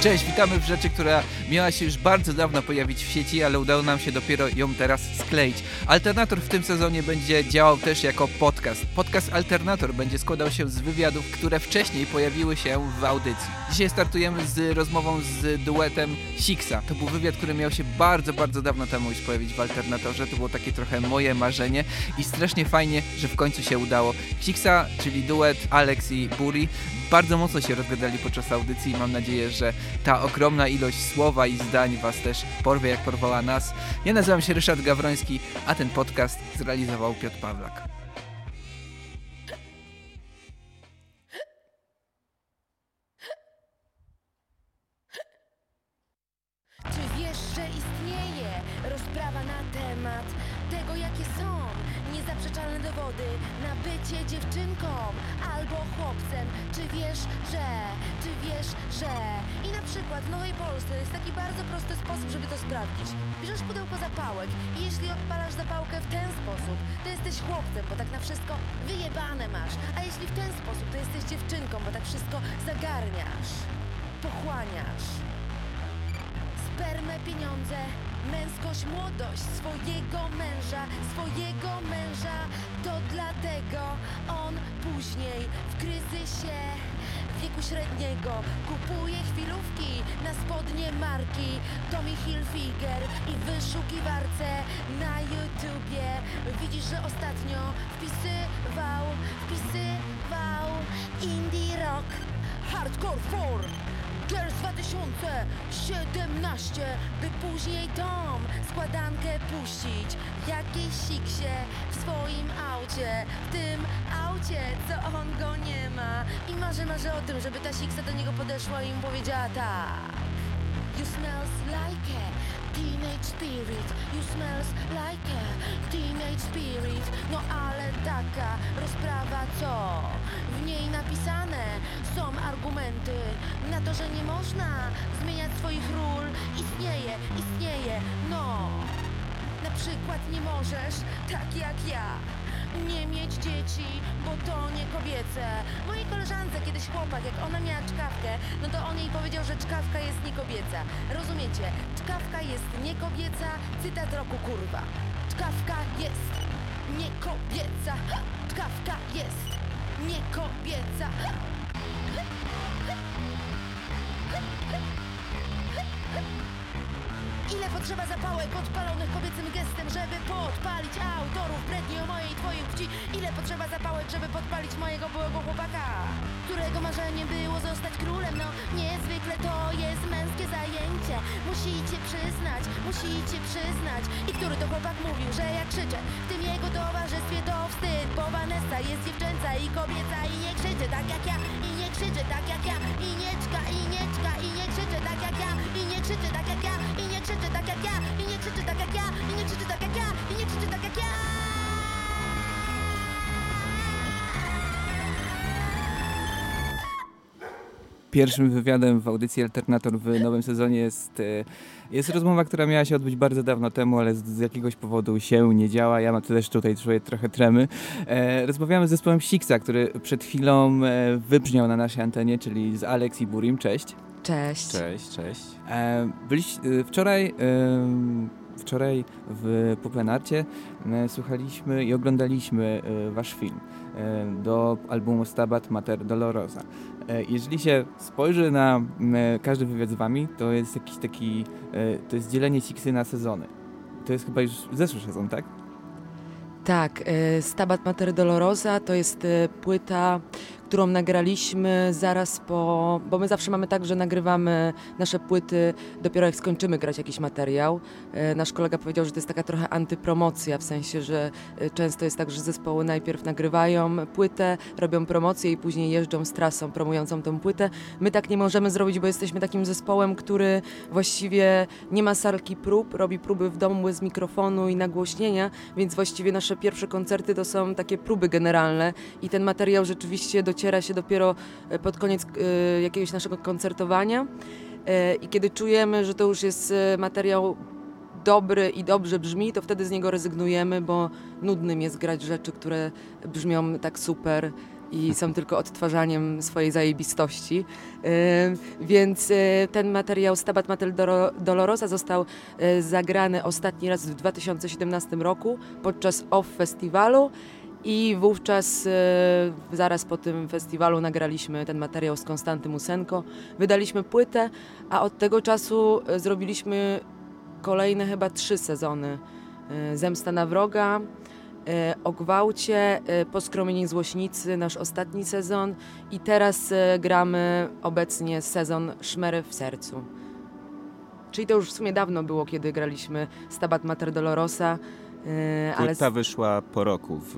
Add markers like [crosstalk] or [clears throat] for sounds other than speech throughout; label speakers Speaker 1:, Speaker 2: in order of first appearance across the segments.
Speaker 1: Cześć, witamy w rzeczy, która miała się już bardzo dawno pojawić w sieci, ale udało nam się dopiero ją teraz skleić. Alternator w tym sezonie będzie działał też jako podcast. Podcast Alternator będzie składał się z wywiadów, które wcześniej pojawiły się w audycji. Dzisiaj startujemy z rozmową z duetem Sixa. To był wywiad, który miał się bardzo, bardzo dawno temu już pojawić w Alternatorze. To było takie trochę moje marzenie i strasznie fajnie, że w końcu się udało. Sixa, czyli duet Alex i Buri, bardzo mocno się rozgadali podczas audycji i mam nadzieję, że ta ogromna ilość słowa i zdań Was też porwie, jak porwała nas. Ja nazywam się Ryszard Gawroński, a ten podcast zrealizował Piotr Pawlak.
Speaker 2: Czy wiesz, że istnieje rozprawa na temat tego, jakie są niezaprzeczalne dowody na bycie dziewczynką albo chłopcem? Czy wiesz, że, czy wiesz, że i na przykład w Nowej Polsce jest taki bardzo prosty sposób, żeby to sprawdzić. Bierzesz pudełko zapałek i jeśli odpalasz zapałkę w ten sposób, to jesteś chłopcem, bo tak na wszystko wyjebane masz. A jeśli w ten sposób, to jesteś dziewczynką, bo tak wszystko zagarniasz, pochłaniasz spermę, pieniądze, męskość, młodość swojego męża, swojego męża. To dlatego on później w kryzysie wieku średniego kupuje chwilówki na spodnie marki Tommy Hilfiger i wyszukiwarce na YouTubie. Widzisz, że ostatnio wpisywał, wpisywał indie rock, hardcore 4 Girls 2017 By później tom składankę puścić. Jakiejś siksie w swoim aucie W tym aucie, co on go nie ma. I marzy, marzy o tym, żeby ta siksa do niego podeszła i mu powiedziała tak. You smells like a teenage spirit You smells like a teenage spirit. No ale taka rozprawa co? W niej napisane są argumenty na to, że nie można zmieniać swoich ról. Istnieje, istnieje, no. Na przykład nie możesz, tak jak ja nie mieć dzieci, bo to nie kobiece. Mojej koleżance kiedyś chłopak, jak ona miała czkawkę, no to on jej powiedział, że czkawka jest niekobieca. Rozumiecie? Czkawka jest niekobieca, cytat roku kurwa. Czkawka jest niekobieca, czkawka jest niekobieca. Ile potrzeba zapałek odpalonych kobiecym gestem, żeby podpalić autorów bredni o mojej twojej płci? Ile potrzeba zapałek, żeby podpalić mojego byłego chłopaka? Którego marzeniem było zostać królem? No, niezwykle to jest męskie zajęcie. Musicie przyznać, musicie przyznać. I który to chłopak mówił, że jak krzyczę w tym jego towarzystwie to wstyd, bo Vanessa jest dziewczęca i kobieca i nie krzyczy tak jak ja, i nie krzyczy tak jak ja, i nie czka, i nie czka, i nie krzyczy tak jak ja, i nie krzyczy tak jak
Speaker 3: Pierwszym wywiadem w audycji Alternator w nowym sezonie jest, e, jest rozmowa, która miała się odbyć bardzo dawno temu, ale z, z jakiegoś powodu się nie działa. Ja mam też tutaj czuję trochę tremy. E, rozmawiamy z zespołem Sixa, który przed chwilą e, wybrzmiał na naszej antenie, czyli z Alex i Burim. Cześć.
Speaker 4: Cześć.
Speaker 3: Cześć, cześć. E, byliś, e, wczoraj, e, wczoraj w Poplenarcie e, słuchaliśmy i oglądaliśmy wasz film do albumu Stabat Mater Dolorosa. E, jeżeli się spojrzy na m, każdy wywiad z wami, to jest jakiś taki, e, to jest dzielenie Sixy na sezony. To jest chyba już zeszły sezon, tak?
Speaker 4: Tak, e, Stabat Mater Dolorosa to jest e, płyta, którą nagraliśmy zaraz po, bo my zawsze mamy tak, że nagrywamy nasze płyty dopiero jak skończymy grać jakiś materiał. E, Nasz kolega powiedział, że to jest taka trochę antypromocja, w sensie, że e, często jest tak, że zespoły najpierw nagrywają płytę, robią promocję i później jeżdżą z trasą promującą tą płytę. My tak nie możemy zrobić, bo jesteśmy takim zespołem, który właściwie nie ma salki prób, robi próby w domu bez mikrofonu i nagłośnienia, więc właściwie nasze pierwsze koncerty to są takie próby generalne i ten materiał rzeczywiście dociera się dopiero e, pod koniec e, jakiegoś naszego koncertowania. E, I kiedy czujemy, że to już jest materiał dobry i dobrze brzmi, to wtedy z niego rezygnujemy, bo nudnym jest grać rzeczy, które brzmią tak super i są [laughs] tylko odtwarzaniem swojej zajebistości. Więc ten materiał Stabat Mater Dolorosa został zagrany ostatni raz w 2017 roku podczas OFF Festiwalu i wówczas e, zaraz po tym festiwalu nagraliśmy ten materiał z Konstanty Musenko. Wydaliśmy płytę, a od tego czasu zrobiliśmy kolejne chyba trzy sezony. Zemsta na wroga, E, o gwałcie, e, Poskromieni Złośnicy, nasz ostatni sezon i teraz e, gramy obecnie sezon Szmery w sercu. Czyli to już w sumie dawno było, kiedy graliśmy Stabat Mater Dolorosa.
Speaker 5: Ale... Płyta wyszła po roku. W,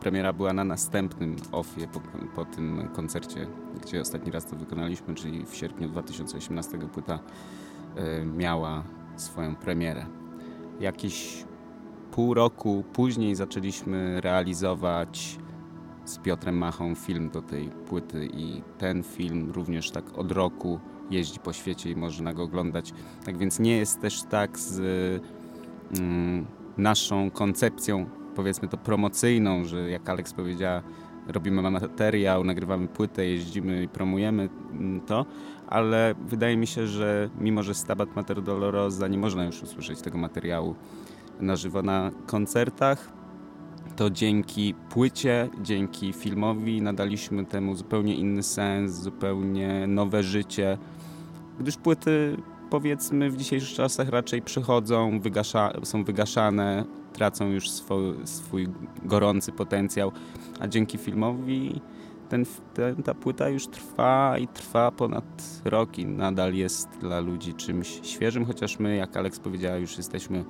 Speaker 5: premiera była na następnym OFie po, po tym koncercie, gdzie ostatni raz to wykonaliśmy, czyli w sierpniu 2018 płyta miała swoją premierę. Jakieś pół roku później zaczęliśmy realizować z Piotrem Machą film do tej płyty i ten film również tak od roku jeździ po świecie i można go oglądać. Tak więc nie jest też tak z mm, naszą koncepcją, powiedzmy to promocyjną, że jak Alex powiedziała, robimy materiał, nagrywamy płytę, jeździmy i promujemy mm, to, ale wydaje mi się, że mimo, że Stabat Mater Dolorosa nie można już usłyszeć tego materiału na żywo na koncertach, to dzięki płycie, dzięki filmowi nadaliśmy temu zupełnie inny sens, zupełnie nowe życie, gdyż płyty powiedzmy w dzisiejszych czasach raczej przychodzą, wygasza, są wygaszane, tracą już swój, swój gorący potencjał, a dzięki filmowi ten, ten, ta płyta już trwa i trwa ponad rok i nadal jest dla ludzi czymś świeżym, chociaż my, jak Alex powiedziała, już jesteśmy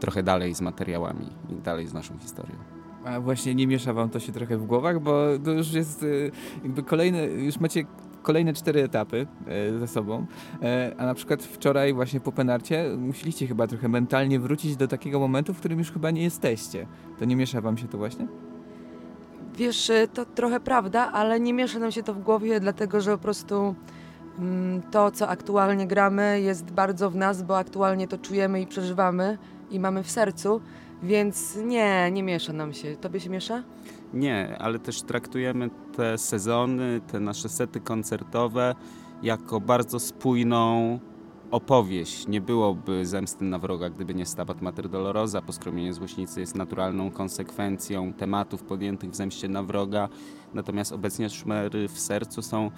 Speaker 5: trochę dalej z materiałami i dalej z naszą historią.
Speaker 3: A właśnie nie miesza wam to się trochę w głowach, bo to już jest y, jakby kolejny, już macie kolejne cztery etapy y, ze sobą, y, a na przykład wczoraj właśnie po penarcie musieliście chyba trochę mentalnie wrócić do takiego momentu, w którym już chyba nie jesteście. To nie miesza wam się to właśnie?
Speaker 4: Wiesz, to trochę prawda, ale nie miesza nam się to w głowie, dlatego że po prostu mm, to, co aktualnie gramy, jest bardzo w nas, bo aktualnie to czujemy i przeżywamy i mamy w sercu, więc nie, nie miesza nam się. Tobie się miesza?
Speaker 5: Nie, ale też traktujemy te sezony, te nasze sety koncertowe jako bardzo spójną opowieść. Nie byłoby zemsty na wroga, gdyby nie Stabat Mater Dolorosa. Poskromienie złośnicy jest naturalną konsekwencją tematów podjętych w zemście na wroga. Natomiast obecnie szmery w sercu są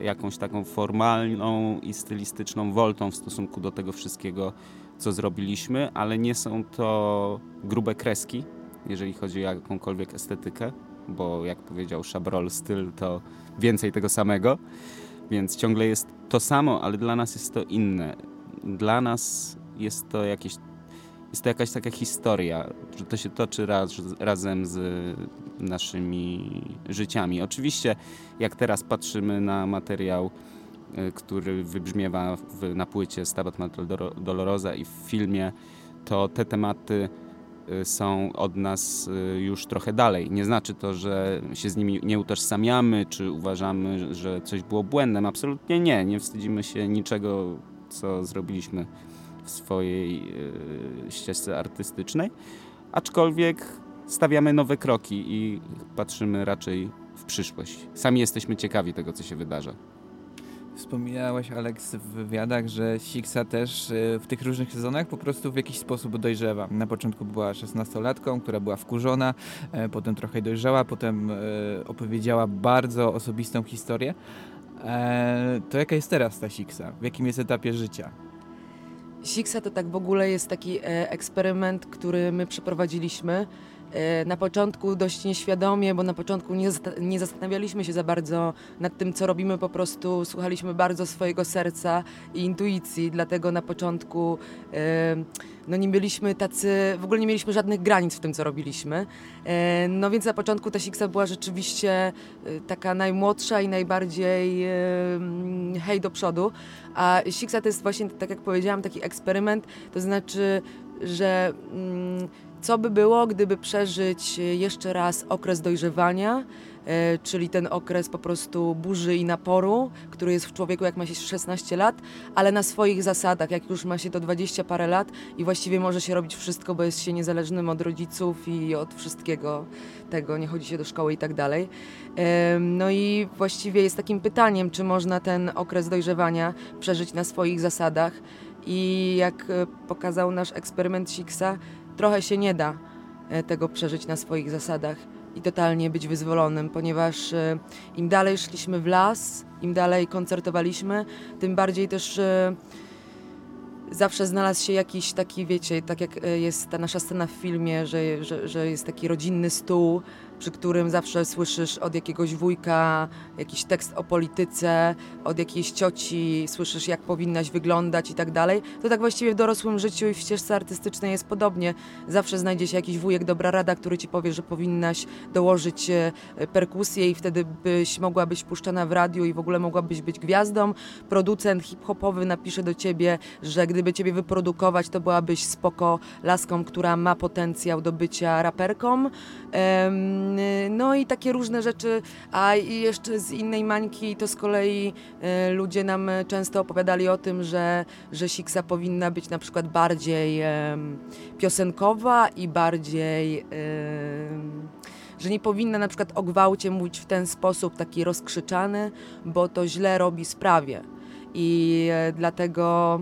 Speaker 5: jakąś taką formalną i stylistyczną woltą w stosunku do tego wszystkiego, co zrobiliśmy, ale nie są to grube kreski, jeżeli chodzi o jakąkolwiek estetykę, bo jak powiedział Chabrol, styl to więcej tego samego, więc ciągle jest to samo, ale dla nas jest to inne. Dla nas jest to jakieś jest to jakaś taka historia, że to się toczy raz, razem z naszymi życiami. Oczywiście, jak teraz patrzymy na materiał Y, który wybrzmiewa w, na płycie Stabat Mater Dolorosa i w filmie, to te tematy są od nas y, już trochę dalej. Nie znaczy to, że się z nimi nie utożsamiamy, czy uważamy, że coś było błędem. Absolutnie nie. Nie wstydzimy się niczego, co zrobiliśmy w swojej ścieżce artystycznej. Aczkolwiek stawiamy nowe kroki i patrzymy raczej w przyszłość. Sami jesteśmy ciekawi tego, co się wydarza.
Speaker 3: Wspominałeś, Alex, w wywiadach, że Sixa też e, w tych różnych sezonach po prostu w jakiś sposób dojrzewa. Na początku była szesnastolatką, która była wkurzona, e, potem trochę dojrzała, potem e, opowiedziała bardzo osobistą historię. To jaka jest teraz ta Sixa? W jakim jest etapie życia?
Speaker 4: Sixa to tak w ogóle jest taki eksperyment, który my przeprowadziliśmy E, na początku dość nieświadomie, bo na początku nie, nie zastanawialiśmy się za bardzo nad tym, co robimy, po prostu słuchaliśmy bardzo swojego serca i intuicji, dlatego na początku e, no nie byliśmy tacy, w ogóle nie mieliśmy żadnych granic w tym, co robiliśmy. E, no więc na początku ta Sixa była rzeczywiście taka najmłodsza i najbardziej hej do przodu, a Sixa to jest właśnie, tak jak powiedziałam, taki eksperyment, to znaczy, że mm, co by było, gdyby przeżyć jeszcze raz okres dojrzewania, E, czyli ten okres po prostu burzy i naporu, który jest w człowieku, jak ma się 16 lat, ale na swoich zasadach, jak już ma się to 20 parę lat i właściwie może się robić wszystko, bo jest się niezależnym od rodziców i od wszystkiego tego, nie chodzi się do szkoły i tak dalej. No i właściwie jest takim pytaniem, czy można ten okres dojrzewania przeżyć na swoich zasadach i jak e, pokazał nasz eksperyment Siksa, trochę się nie da e, tego przeżyć na swoich zasadach i totalnie być wyzwolonym, ponieważ e, im dalej szliśmy w las, im dalej koncertowaliśmy, tym bardziej też e, zawsze znalazł się jakiś taki, wiecie, tak jak jest ta nasza scena w filmie, że, że, że jest taki rodzinny stół, przy którym zawsze słyszysz od jakiegoś wujka jakiś tekst o polityce, od jakiejś cioci słyszysz, jak powinnaś wyglądać i tak dalej, to tak właściwie w dorosłym życiu i w ścieżce artystycznej jest podobnie. Zawsze znajdzie się jakiś wujek, dobra rada, który ci powie, że powinnaś dołożyć e, perkusję i wtedy byś mogła być puszczana w radiu i w ogóle mogłabyś być gwiazdą. Producent hip-hopowy napisze do ciebie, że gdyby ciebie wyprodukować, to byłabyś spoko laską, która ma potencjał do bycia raperką. No i takie różne rzeczy, a jeszcze z innej mańki to z kolei e, ludzie nam często opowiadali o tym, że, że Siksa powinna być na przykład bardziej piosenkowa i bardziej że nie powinna na przykład o gwałcie mówić w ten sposób taki rozkrzyczany, bo to źle robi sprawie. I e, dlatego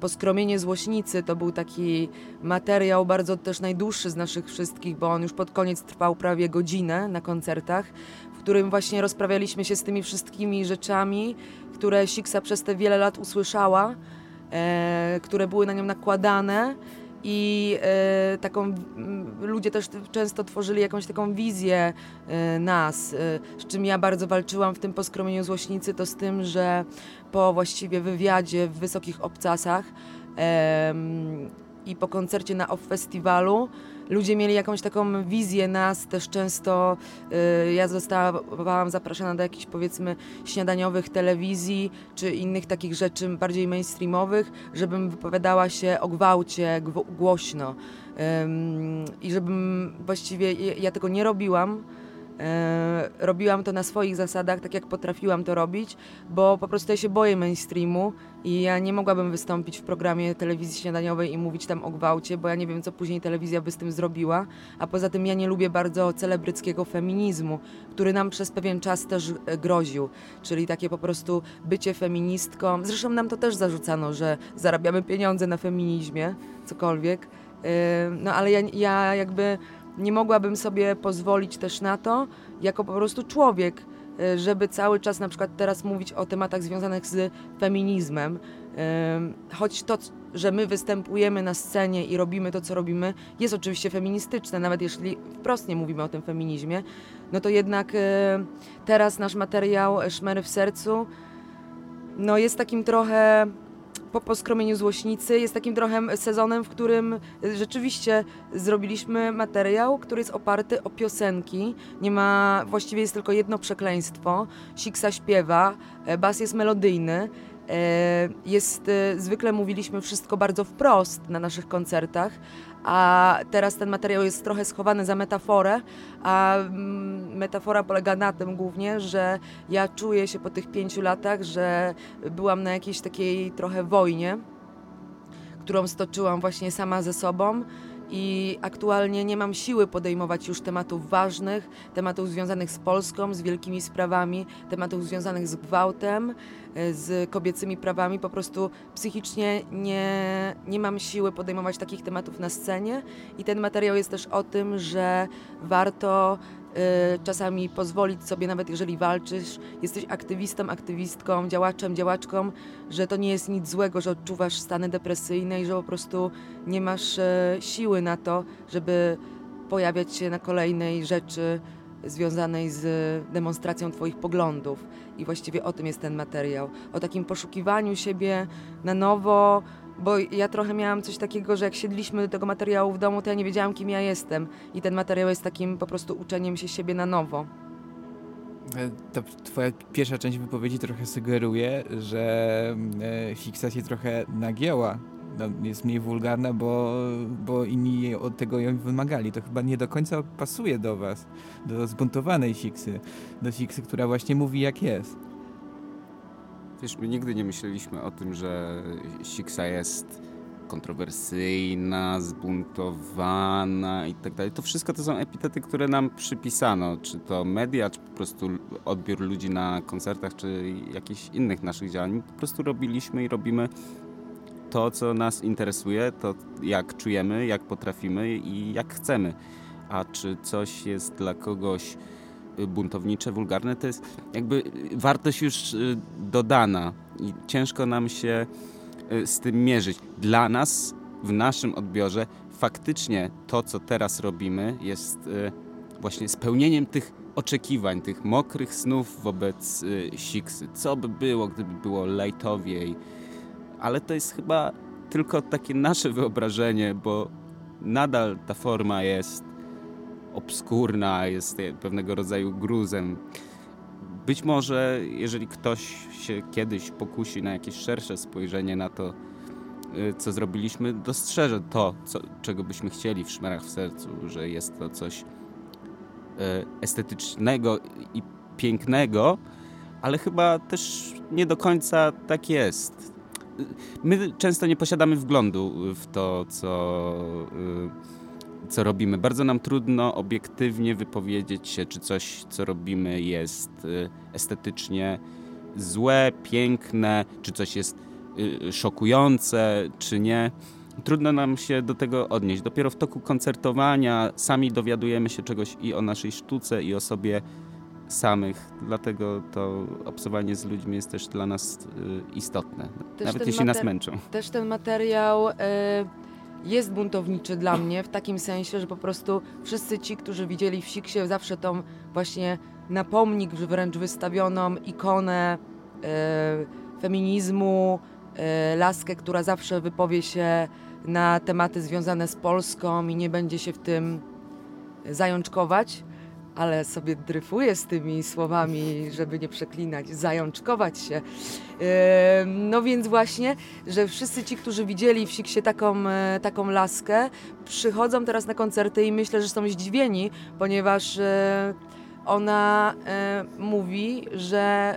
Speaker 4: Poskromienie Złośnicy to był taki materiał bardzo też najdłuższy z naszych wszystkich, bo on już pod koniec trwał prawie godzinę na koncertach, w którym właśnie rozprawialiśmy się z tymi wszystkimi rzeczami, które Siksa przez te wiele lat usłyszała, e, które były na nią nakładane i e, taką ludzie też często tworzyli jakąś taką wizję e, nas, e, z czym ja bardzo walczyłam w tym poskromieniu złośnicy, to z tym, że po właściwie wywiadzie w Wysokich Obcasach i po koncercie na Off Festiwalu ludzie mieli jakąś taką wizję nas, też często y, ja zostałam zapraszana do jakichś powiedzmy śniadaniowych telewizji, czy innych takich rzeczy bardziej mainstreamowych, żebym wypowiadała się o gwałcie głośno. I żebym właściwie, ja tego nie robiłam, robiłam to na swoich zasadach, tak jak potrafiłam to robić, bo po prostu ja się boję mainstreamu i ja nie mogłabym wystąpić w programie telewizji śniadaniowej i mówić tam o gwałcie, bo ja nie wiem, co później telewizja by z tym zrobiła. A poza tym ja nie lubię bardzo celebryckiego feminizmu, który nam przez pewien czas też e, groził, czyli takie po prostu bycie feministką. Zresztą nam to też zarzucano, że zarabiamy pieniądze na feminizmie, cokolwiek. E, no ale ja, ja jakby nie mogłabym sobie pozwolić też na to, jako po prostu człowiek, e, żeby cały czas na przykład teraz mówić o tematach związanych z feminizmem. Choć to, że my występujemy na scenie i robimy to, co robimy, jest oczywiście feministyczne, nawet jeśli wprost nie mówimy o tym feminizmie, no to jednak e, teraz nasz materiał Szmery w sercu no jest takim trochę po poskromieniu Złośnicy jest takim trochę sezonem, w którym rzeczywiście zrobiliśmy materiał, który jest oparty o piosenki. Nie ma, właściwie jest tylko jedno przekleństwo. Siksa śpiewa, e, bas jest melodyjny. E, jest, e, zwykle mówiliśmy wszystko bardzo wprost na naszych koncertach, a teraz ten materiał jest trochę schowany za metaforę, a mm, metafora polega na tym głównie, że ja czuję się po tych pięciu latach, że byłam na jakiejś takiej trochę wojnie, którą stoczyłam właśnie sama ze sobą i aktualnie nie mam siły podejmować już tematów ważnych, tematów związanych z Polską, z wielkimi sprawami, tematów związanych z gwałtem, z kobiecymi prawami. Po prostu psychicznie nie, nie mam siły podejmować takich tematów na scenie i ten materiał jest też o tym, że warto Y, czasami pozwolić sobie, nawet jeżeli walczysz, jesteś aktywistą, aktywistką, działaczem, działaczką, że to nie jest nic złego, że odczuwasz stany depresyjne i że po prostu nie masz e, siły na to, żeby pojawiać się na kolejnej rzeczy związanej z demonstracją Twoich poglądów. I właściwie o tym jest ten materiał. O takim poszukiwaniu siebie na nowo, bo ja trochę miałam coś takiego, że jak siedliśmy do tego materiału w domu, to ja nie wiedziałam, kim ja jestem. I ten materiał jest takim po prostu uczeniem się siebie na nowo.
Speaker 3: E, ta twoja pierwsza część wypowiedzi trochę sugeruje, że e, fiksa się trochę nagięła jest mniej wulgarna, bo, bo inni od tego ją wymagali. To chyba nie do końca pasuje do was, do zbuntowanej Siksy, do Siksy, która właśnie mówi jak jest.
Speaker 5: Wiesz, my nigdy nie myśleliśmy o tym, że Siksa jest kontrowersyjna, zbuntowana i tak dalej. To wszystko to są epitety, które nam przypisano, czy to media, czy po prostu odbiór ludzi na koncertach, czy jakichś innych naszych działań. Po prostu robiliśmy i robimy to, co nas interesuje, to jak czujemy, jak potrafimy i jak chcemy. A czy coś jest dla kogoś buntownicze, wulgarne, to jest jakby wartość już y, dodana i ciężko nam się y, z tym mierzyć. Dla nas, w naszym odbiorze, faktycznie to, co teraz robimy, jest y, właśnie spełnieniem tych oczekiwań, tych mokrych snów wobec Siksy. Co by było, gdyby było lajtowiej, ale to jest chyba tylko takie nasze wyobrażenie, bo nadal ta forma jest obskurna, jest pewnego rodzaju gruzem. Być może, jeżeli ktoś się kiedyś pokusi na jakieś szersze spojrzenie na to, y, co zrobiliśmy, dostrzeże to, co, czego byśmy chcieli w szmerach w sercu, że jest to coś y, estetycznego i pięknego, ale chyba też nie do końca tak jest. My często nie posiadamy wglądu w to, co y, co robimy. Bardzo nam trudno obiektywnie wypowiedzieć się, czy coś, co robimy, jest y, estetycznie złe, piękne, czy coś jest y, szokujące, czy nie. Trudno nam się do tego odnieść. Dopiero w toku koncertowania sami dowiadujemy się czegoś i o naszej sztuce, i o sobie samych. Dlatego to obsowanie z ludźmi jest też dla nas y, istotne. Też nawet jeśli nas męczą.
Speaker 4: Też ten materiał jest buntowniczy dla mnie w takim sensie, że po prostu wszyscy ci, którzy widzieli w Siksie zawsze tą właśnie na pomnik wręcz wystawioną ikonę e, feminizmu, e, laskę, która zawsze wypowie się na tematy związane z Polską i nie będzie się w tym zajączkować, ale sobie dryfuję z tymi słowami, żeby nie przeklinać, zajączkować się. No więc właśnie, że wszyscy ci, którzy widzieli w Siksie taką, e, taką laskę, przychodzą teraz na koncerty i myślę, że są zdziwieni, ponieważ e, ona e, mówi, że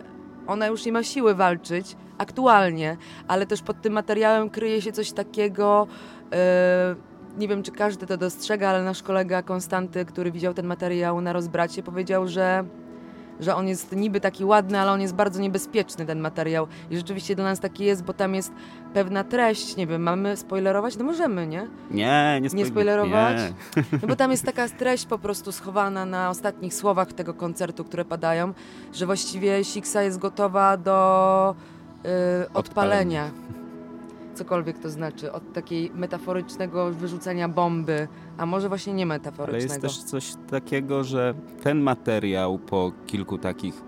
Speaker 4: ona już nie ma siły walczyć aktualnie, ale też pod tym materiałem kryje się coś takiego nie wiem, czy każdy to dostrzega, ale nasz kolega Konstanty, który widział ten materiał na rozbracie, powiedział, że, że on jest niby taki ładny, ale on jest bardzo niebezpieczny, ten materiał. I rzeczywiście dla nas taki jest, bo tam jest pewna treść, nie wiem, mamy spoilerować? No możemy, nie?
Speaker 5: Nie, nie,
Speaker 4: nie spoilerować. Nie. [laughs] No bo tam jest taka treść po prostu schowana na ostatnich słowach tego koncertu, które padają, że właściwie Siksa jest gotowa do yy, odpalenia. odpalenia cokolwiek to znaczy, od takiej metaforycznego wyrzucenia bomby, a może właśnie nie metaforycznego.
Speaker 5: Ale jest też coś takiego, że ten materiał po kilku takich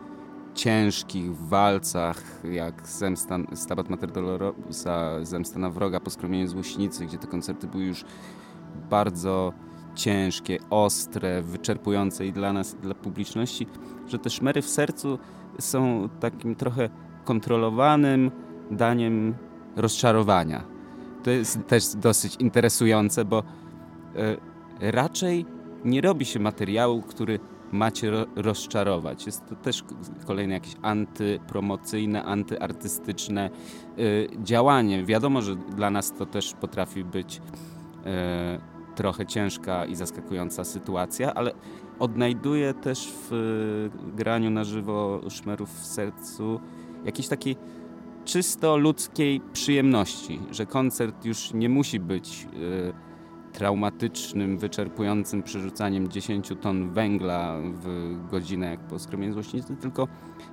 Speaker 5: ciężkich walcach, jak Zemsta, Stabat Mater Dolorosa, Zemsta na wroga, Poskromienie Złośnicy, gdzie te koncerty były już bardzo ciężkie, ostre, wyczerpujące i dla nas, i dla publiczności, że te szmery w sercu są takim trochę kontrolowanym daniem rozczarowania. To jest też dosyć interesujące, bo y, raczej nie robi się materiału, który macie ro rozczarować. Jest to też kolejne jakieś antypromocyjne, antyartystyczne y, działanie. Wiadomo, że dla nas to też potrafi być y, trochę ciężka i zaskakująca sytuacja, ale odnajduję też w graniu na żywo szmerów w sercu jakiś taki czysto ludzkiej przyjemności, że koncert już nie musi być y, traumatycznym, wyczerpującym przerzucaniem 10 ton węgla w godzinę jak po skromieniu złośnicy, tylko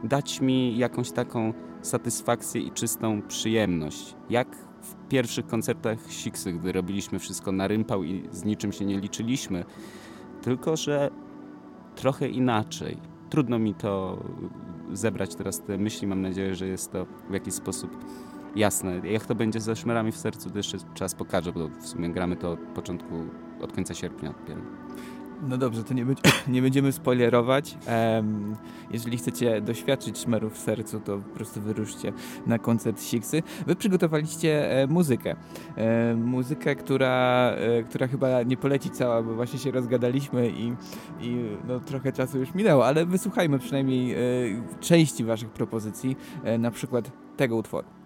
Speaker 5: dać mi jakąś taką satysfakcję i czystą przyjemność. Jak w pierwszych koncertach Siksy, gdy robiliśmy wszystko na rympał i z niczym się nie liczyliśmy, tylko że trochę inaczej. Trudno mi to zebrać teraz te myśli. Mam nadzieję, że jest to w jakiś sposób jasne. Jak to będzie ze szmerami w sercu, to jeszcze czas pokaże, bo w sumie gramy to od początku, od końca sierpnia dopiero.
Speaker 6: No dobrze, to nie, będzie, [coughs] nie będziemy spoilerować. Um, jeżeli chcecie doświadczyć szmerów w sercu, to po prostu wyruszcie na koncert Siksy. Wy przygotowaliście e, muzykę. E, muzykę, która, e, która chyba nie poleci cała, bo właśnie się rozgadaliśmy i, i no, trochę czasu już minęło, ale wysłuchajmy przynajmniej e, części waszych propozycji, e, na przykład tego utworu.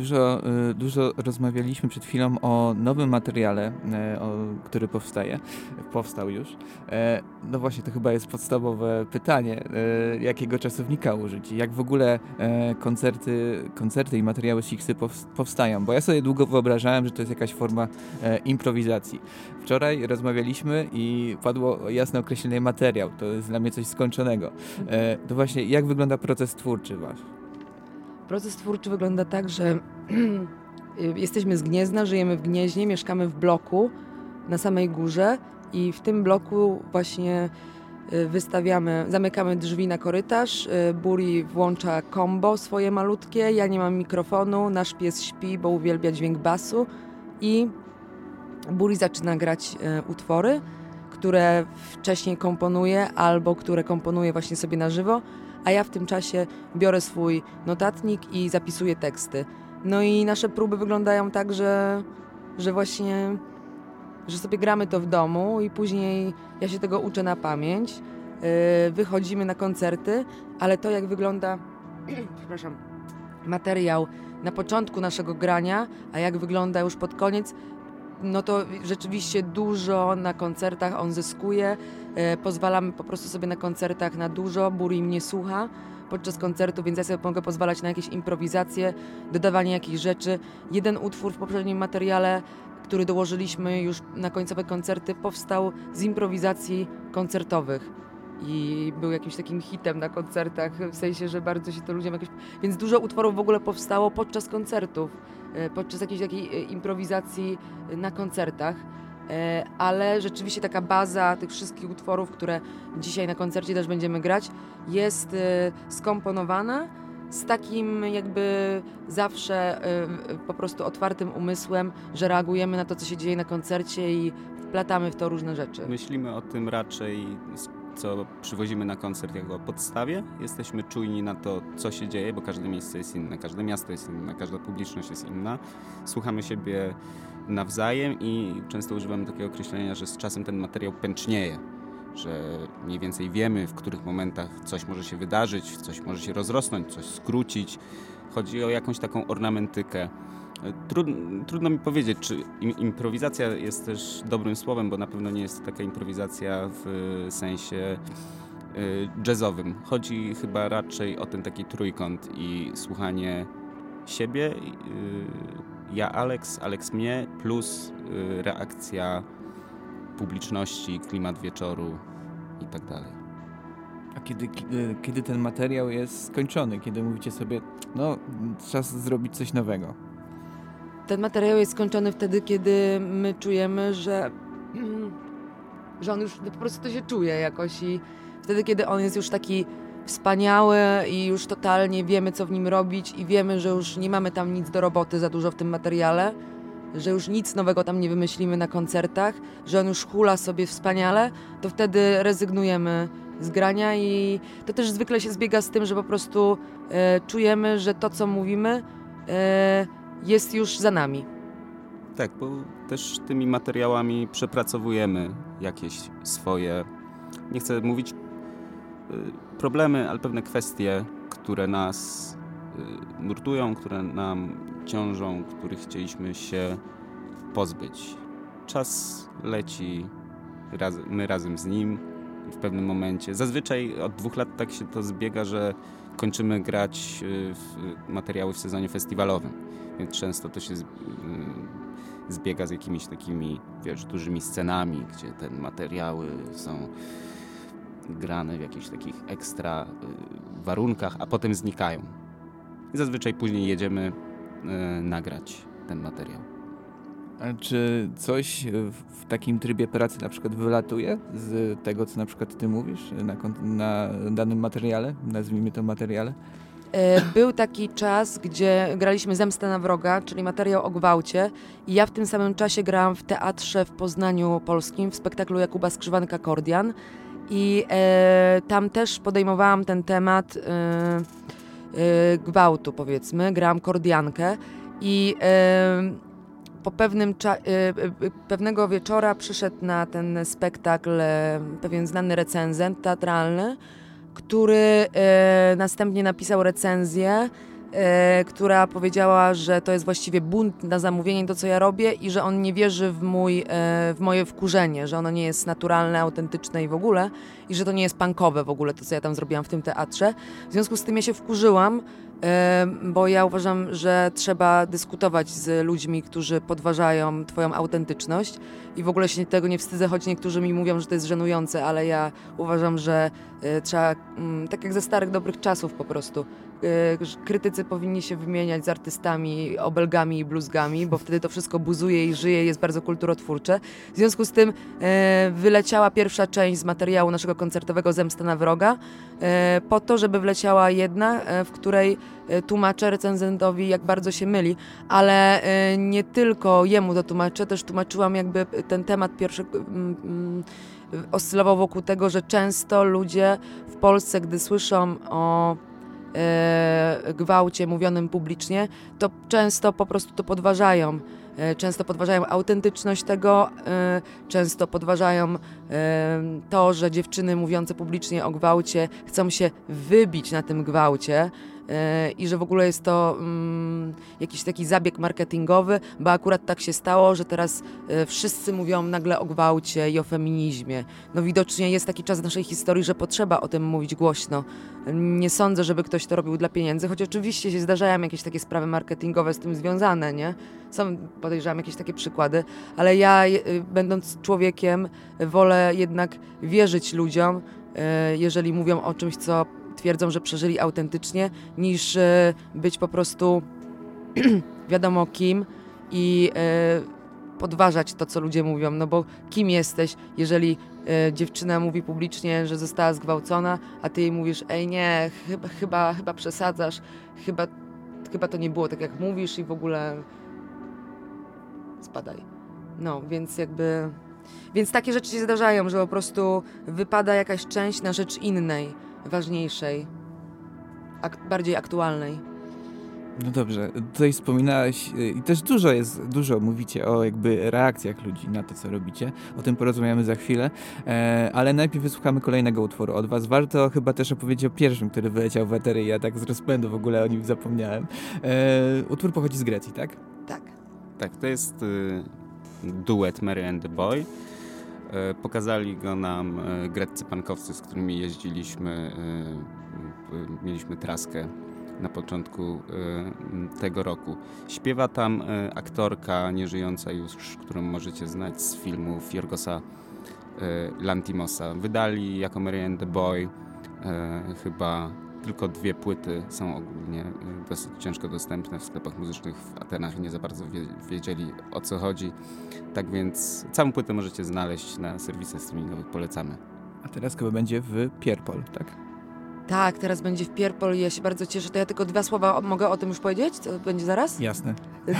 Speaker 6: Dużo, y, dużo rozmawialiśmy przed chwilą o nowym materiale, y, o, który powstaje, powstał już. E, no właśnie, to chyba jest podstawowe pytanie, y, jakiego czasownika użyć, jak w ogóle e, koncerty, koncerty i materiały Sixy powstają, bo ja sobie długo wyobrażałem, że to jest jakaś forma e, improwizacji. Wczoraj rozmawialiśmy i padło jasne określenie materiał, to jest dla mnie coś skończonego. To właśnie, jak wygląda proces twórczy wasz?
Speaker 4: Proces twórczy wygląda tak, że [clears throat] jesteśmy z Gniezna, żyjemy w Gnieźnie, mieszkamy w bloku na samej górze i w tym bloku właśnie y, wystawiamy, zamykamy drzwi na korytarz, y, Buri włącza combo swoje malutkie, ja nie mam mikrofonu, nasz pies śpi, bo uwielbia dźwięk basu i Buri zaczyna grać y, utwory, które wcześniej komponuje albo które komponuje właśnie sobie na żywo a ja w tym czasie biorę swój notatnik i zapisuję teksty. No i nasze próby wyglądają tak, że, że właśnie, że sobie gramy to w domu i później ja się tego uczę na pamięć. Yy, wychodzimy na koncerty, ale to jak wygląda, [clears throat] przepraszam, materiał na początku naszego grania, a jak wygląda już pod koniec, no to rzeczywiście dużo na koncertach on zyskuje. E, pozwalamy po prostu sobie na koncertach na dużo. Buri mnie słucha podczas koncertu, więc ja sobie mogę pozwalać na jakieś improwizacje, dodawanie jakichś rzeczy. Jeden utwór w poprzednim materiale, który dołożyliśmy już na końcowe koncerty, powstał z improwizacji koncertowych i był jakimś takim hitem na koncertach, w sensie, że bardzo się to ludziom jakoś... Więc dużo utworów w ogóle powstało podczas koncertów, podczas jakiejś takiej e, improwizacji na koncertach. E, ale rzeczywiście taka baza tych wszystkich utworów, które dzisiaj na koncercie też będziemy grać, jest e, skomponowana z takim jakby zawsze e, po prostu otwartym umysłem, że reagujemy na to, co się dzieje na koncercie i wplatamy w to różne rzeczy.
Speaker 5: Myślimy o tym raczej, co przywozimy na koncert jako podstawie. Jesteśmy czujni na to, co się dzieje, bo każde miejsce jest inne, każde miasto jest inne, każda publiczność jest inna. Słuchamy siebie nawzajem i często używamy takiego określenia, że z czasem ten materiał pęcznieje, że mniej więcej wiemy, w których momentach coś może się wydarzyć, coś może się rozrosnąć, coś skrócić. Chodzi o jakąś taką ornamentykę. Trudno, trudno mi powiedzieć, czy improwizacja jest też dobrym słowem, bo na pewno nie jest taka improwizacja w sensie y, jazzowym. Chodzi chyba raczej o ten taki trójkąt i słuchanie siebie, y, ja Alex, Alex mnie, plus reakcja publiczności, klimat wieczoru i tak dalej.
Speaker 3: A kiedy, kiedy ten materiał jest skończony, kiedy mówicie sobie, no czas zrobić coś nowego?
Speaker 4: Ten materiał jest skończony wtedy, kiedy my czujemy, że, [clears throat] że on już po prostu to się czuje jakoś i wtedy, kiedy on jest już taki wspaniały i już totalnie wiemy, co w nim robić i wiemy, że już nie mamy tam nic do roboty za dużo w tym materiale, że już nic nowego tam nie wymyślimy na koncertach, że on już hula sobie wspaniale, to wtedy rezygnujemy z grania i to też zwykle się zbiega z tym, że po prostu e, czujemy, że to, co mówimy, e, jest już za nami.
Speaker 5: Tak, bo też tymi materiałami przepracowujemy jakieś swoje, nie chcę mówić y, problemy, ale pewne kwestie, które nas y, nurtują, które nam ciążą, których chcieliśmy się pozbyć. Czas leci, my razem z nim w pewnym momencie. Zazwyczaj od dwóch lat tak się to zbiega, że kończymy grać y, w materiały w sezonie festiwalowym, więc często to się y, zbiega z jakimiś takimi, wiesz, dużymi scenami, gdzie te materiały są grane w jakichś takich ekstra y, warunkach, a potem znikają. I zazwyczaj później jedziemy y, nagrać ten materiał.
Speaker 3: A czy coś w takim trybie pracy na przykład wylatuje z tego, co na przykład ty mówisz na, na danym materiale, nazwijmy to materiale?
Speaker 4: E, był taki czas, gdzie graliśmy Zemstę na wroga, czyli materiał o gwałcie i ja w tym samym czasie grałam w teatrze w Poznaniu Polskim w spektaklu Jakuba Skrzywanka Kordian i e, tam też podejmowałam ten temat e, e, gwałtu, powiedzmy. Grałam kordiankę i e, po pewnym e, e, pewnego wieczora przyszedł na ten spektakl pewien znany recenzent teatralny, który następnie napisał recenzję e, która powiedziała, że to jest właściwie bunt na zamówienie to, co ja robię i że on nie wierzy w, mój, e, w moje wkurzenie, że ono nie jest naturalne, autentyczne i w ogóle i że to nie jest punkowe w ogóle to, co ja tam zrobiłam w tym teatrze. W związku z tym ja się wkurzyłam, e, bo ja uważam, że trzeba dyskutować z ludźmi, którzy podważają twoją autentyczność. I w ogóle się tego nie wstydzę, choć niektórzy mi mówią, że to jest żenujące, ale ja uważam, że trzeba, mm, tak jak ze starych dobrych czasów po prostu, E, krytycy powinni się wymieniać z artystami, obelgami i bluzgami, bo wtedy to wszystko buzuje i żyje, jest bardzo kulturotwórcze. W związku z tym e, wyleciała pierwsza część z materiału naszego koncertowego Zemsta na wroga, e, po to, żeby wleciała jedna, w której tłumaczę recenzentowi, jak bardzo się myli, ale nie tylko jemu to tłumaczę, też tłumaczyłam jakby ten temat pierwszy mm, mm, oscylował wokół tego, że często ludzie w Polsce, gdy słyszą o e, gwałcie mówionym publicznie, to często po prostu to podważają. E, często podważają autentyczność tego, e, często podważają e, to, że dziewczyny mówiące publicznie o gwałcie chcą się wybić na tym gwałcie i że w ogóle jest to mm, jakiś taki zabieg marketingowy, bo akurat tak się stało, że teraz e, wszyscy mówią nagle o gwałcie i o feminizmie. No widocznie jest taki czas w naszej historii, że potrzeba o tym mówić głośno. Nie sądzę, żeby ktoś to robił dla pieniędzy, choć oczywiście się zdarzają jakieś takie sprawy marketingowe z tym związane, nie? Są, podejrzewam, jakieś takie przykłady, ale ja, e, będąc człowiekiem, wolę jednak wierzyć ludziom, e, jeżeli mówią o czymś, co twierdzą, że przeżyli autentycznie, niż e, być po prostu [clears throat] wiadomo kim i e, podważać to, co ludzie mówią, no bo kim jesteś, jeżeli e, dziewczyna mówi publicznie, że została zgwałcona, a ty jej mówisz, ej nie, chyba, chyba, chyba przesadzasz, chyba, chyba to nie było tak, jak mówisz i w ogóle spadaj. No, więc jakby... Więc takie rzeczy się zdarzają, że po prostu wypada jakaś część na rzecz innej, ważniejszej, ak- bardziej aktualnej.
Speaker 3: No dobrze, tutaj wspominałeś y, i też dużo jest, dużo mówicie o jakby reakcjach ludzi na to, co robicie. O tym porozmawiamy za chwilę, e, ale najpierw wysłuchamy kolejnego utworu od was. Warto chyba też opowiedzieć o pierwszym, który wyleciał w etery i ja tak z rozpędu w ogóle o nim zapomniałem. E, utwór pochodzi z Grecji, tak?
Speaker 4: Tak.
Speaker 5: Tak, to jest y, duet Mary and the Boy. E, Pokazali go nam e, greccy pankowcy, z którymi jeździliśmy. e, Mieliśmy traskę na początku tego roku. Śpiewa tam aktorka nieżyjąca już, którą możecie znać z filmów Jorgosa Lantimosa. Wydali jako Mary and the Boy chyba tylko dwie płyty są ogólnie e, dosyć ciężko dostępne w sklepach muzycznych w Atenach i nie za bardzo wie, wiedzieli o co chodzi. Tak więc całą płytę możecie znaleźć na serwisach streamingowych, polecamy.
Speaker 3: A teraz chyba będzie w Pierpol, tak?
Speaker 4: Tak, teraz będzie w Pierpol i ja się bardzo cieszę. To ja tylko dwa słowa mogę o tym już powiedzieć? Co będzie zaraz?
Speaker 3: Jasne.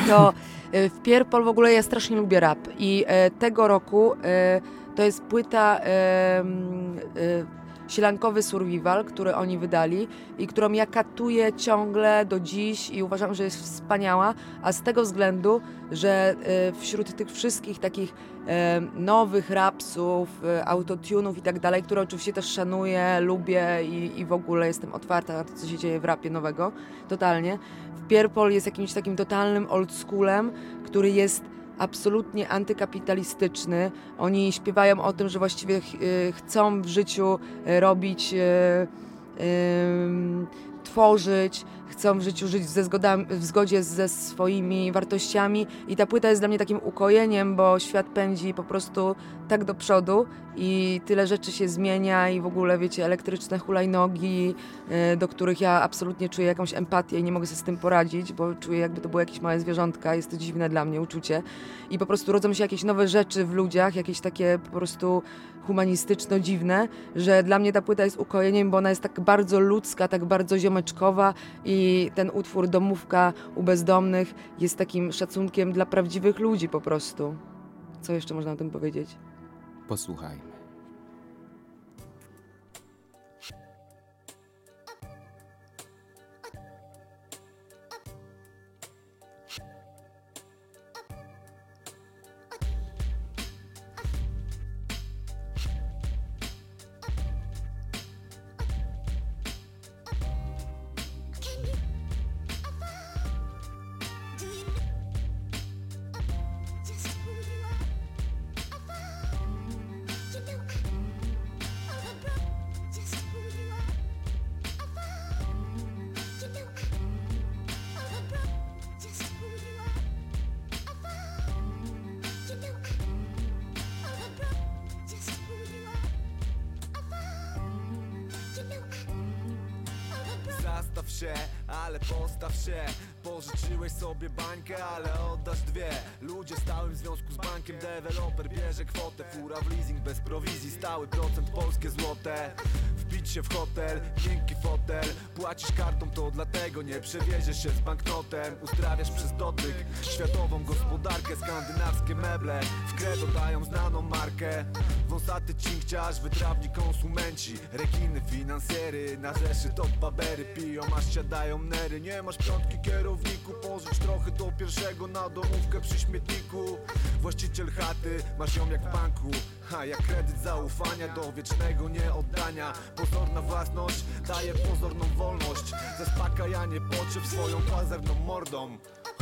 Speaker 4: To e, [laughs] w Pierpol w ogóle ja strasznie lubię rap i e, tego roku e, to jest płyta e, Sielankowy Survival, który oni wydali i którą ja katuję ciągle do dziś i uważam, że jest wspaniała, a z tego względu, że e, wśród tych wszystkich takich e, nowych rapsów, e, autotunów i tak dalej, które oczywiście też szanuję, lubię i, i w ogóle jestem otwarta na to, co się dzieje w rapie nowego, totalnie. W Pierpol jest jakimś takim totalnym oldschoolem, który jest absolutnie antykapitalistyczny. Oni śpiewają o tym, że właściwie ch- y, chcą w życiu y, robić, y, tworzyć, chcą w życiu żyć ze w zgodzie ze swoimi wartościami i ta płyta jest dla mnie takim ukojeniem, bo świat pędzi po prostu tak do przodu i tyle rzeczy się zmienia i w ogóle wiecie, elektryczne hulajnogi, y, do których ja absolutnie czuję jakąś empatię i nie mogę sobie z tym poradzić, bo czuję jakby to było jakieś małe zwierzątka, jest to dziwne dla mnie uczucie. I po prostu rodzą się jakieś nowe rzeczy w ludziach, jakieś takie po prostu humanistyczno-dziwne, że dla mnie ta płyta jest ukojeniem, bo ona jest tak bardzo ludzka, tak bardzo ziomeczkowa i ten utwór Domówka u bezdomnych jest takim szacunkiem dla prawdziwych ludzi po prostu. Co jeszcze można o tym powiedzieć?
Speaker 5: Posłuchajmy.
Speaker 7: Wąsaty cinkciarz, wytrawni konsumenci. Rekiny, finansjery, na rzeszy top babery. Piją, aż siadają nery. Nie masz piątki kierowniku, pożycz trochę do pierwszego Na domówkę przy śmietniku. Właściciel chaty, masz ją jak w banku. Ha, jak kredyt zaufania do wiecznego nieoddania. Pozorna własność daje pozorną wolność. Zaspokajanie potrzeb swoją pazerną mordą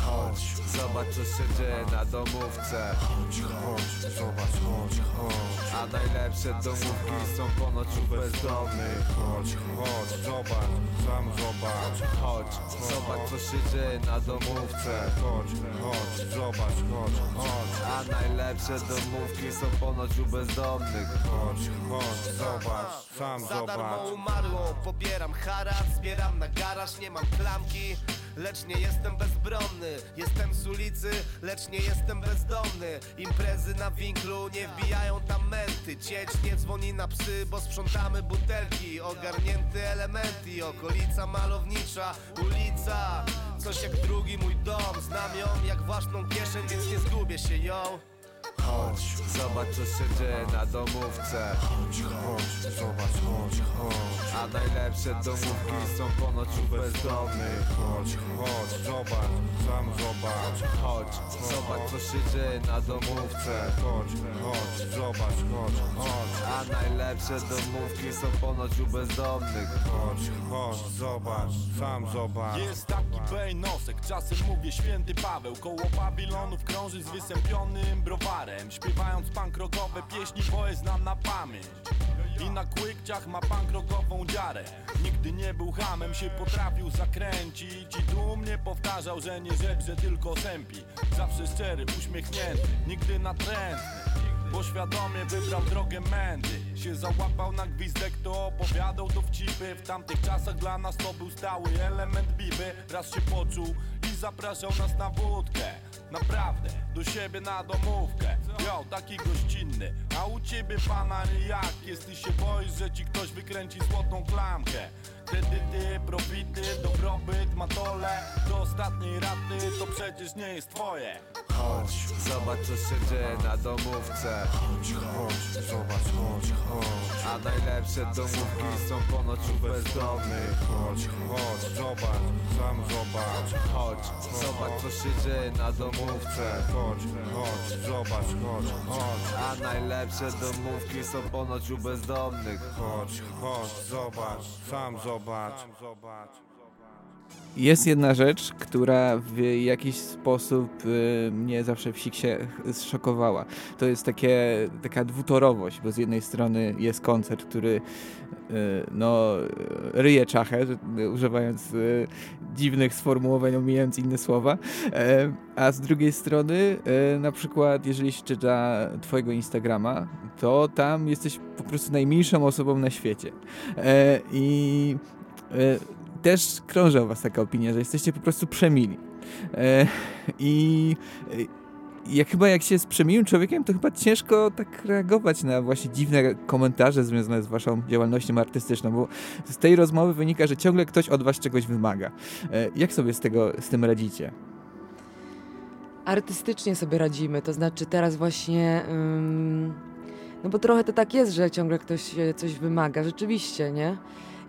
Speaker 7: Chodź, zobacz co się dzieje na domówce. Chodź, chodź, zobacz, chodź, chodź. A najlepsze domówki są ponoć u bezdomnych. Chodź, chodź, zobacz, sam zobacz. Chodź, zobacz co się dzieje na domówce. Chodź, chodź, zobacz, chodź, chodź. A najlepsze domówki są ponoć u bezdomnych. Chodź, chodź, zobacz, sam
Speaker 8: Za darmo
Speaker 7: zobacz.
Speaker 8: umarło, pobieram haracz Zbieram na garaż, nie mam klamki lecz nie jestem bezbronny Jestem z ulicy, lecz nie jestem bezdomny. Imprezy na winklu, nie wbijają tam menty. Cieć nie dzwoni na psy, bo sprzątamy butelki. Ogarnięte elementy, okolica malownicza. Ulica, coś jak drugi mój dom. Znam ją jak własną kieszeń, więc nie zgubię się ją Chodź, zobacz co się dzieje na domówce. Chodź, chodź, zobacz, chodź, chodź. A najlepsze domówki są ponoć u bezdomnych. Chodź, chodź, zobacz, sam zobacz. Chodź, zobacz co się dzieje na domówce. Chodź, chodź, zobacz, chodź, chodź. A najlepsze domówki są ponoć u bezdomnych. Chodź, chodź, zobacz, sam zobacz.
Speaker 9: Jest taki bejnosek, czasem mówię święty Paweł. Koło pawilonów krąży z wysępionym browarem Śpiewając punk rockowe pieśni, bo je znam na pamięć. I na kłykciach ma punk rockową dziarę. Nigdy nie był hamem, się potrafił zakręcić. I dumnie powtarzał, że nie żebrze, tylko sępi. Zawsze szczery, uśmiechnięty, nigdy natrętny. Bo świadomie wybrał drogę mędy. Się załapał na gwizdek, to opowiadał dowcipy. W tamtych czasach dla nas to był stały element biby. Raz się poczuł i zapraszał nas na wódkę Naprawdę, do siebie na domówkę. Jo, taki gościnny. A u ciebie pana jak? Jest się boisz, że ci ktoś wykręci złotą klamkę Kredyty, profity, dobrobyt, matole. Do ostatniej raty to przecież nie jest twoje.
Speaker 8: Chodź, zobacz co się dzieje na domówce. Chodź, chodź, zobacz, chodź, chodź. A najlepsze domówki są ponoć u bezdomnych. Chodź, chodź, zobacz, sam zobacz. Chodź, zobacz co się dzieje na domówce. Chodź, chodź, zobacz, chodź, chodź. A najlepsze domówki są ponoć u bezdomnych. Chodź, chodź, zobacz, sam zobacz zobacz. Zobacz.
Speaker 3: Jest jedna rzecz, która w jakiś sposób y, mnie zawsze w Siksie zszokowała. To jest takie, taka dwutorowość, bo z jednej strony jest koncert, który y, no, ryje czachę, y, używając y, dziwnych sformułowań, omijając inne słowa, e, a z drugiej strony e, na przykład jeżeli się czyta twojego Instagrama, to tam jesteś po prostu najmilszą osobą na świecie. E, I e, też krąży o was taka opinia, że jesteście po prostu przemili. E, I jak chyba jak się jest przemiłym człowiekiem, to chyba ciężko tak reagować na właśnie dziwne komentarze związane z waszą działalnością artystyczną, bo z tej rozmowy wynika, że ciągle ktoś od was czegoś wymaga. E, jak sobie z tego, z tym radzicie?
Speaker 4: Artystycznie sobie radzimy, to znaczy teraz właśnie. ym, no bo trochę to tak jest, że ciągle ktoś e, coś wymaga, rzeczywiście, nie?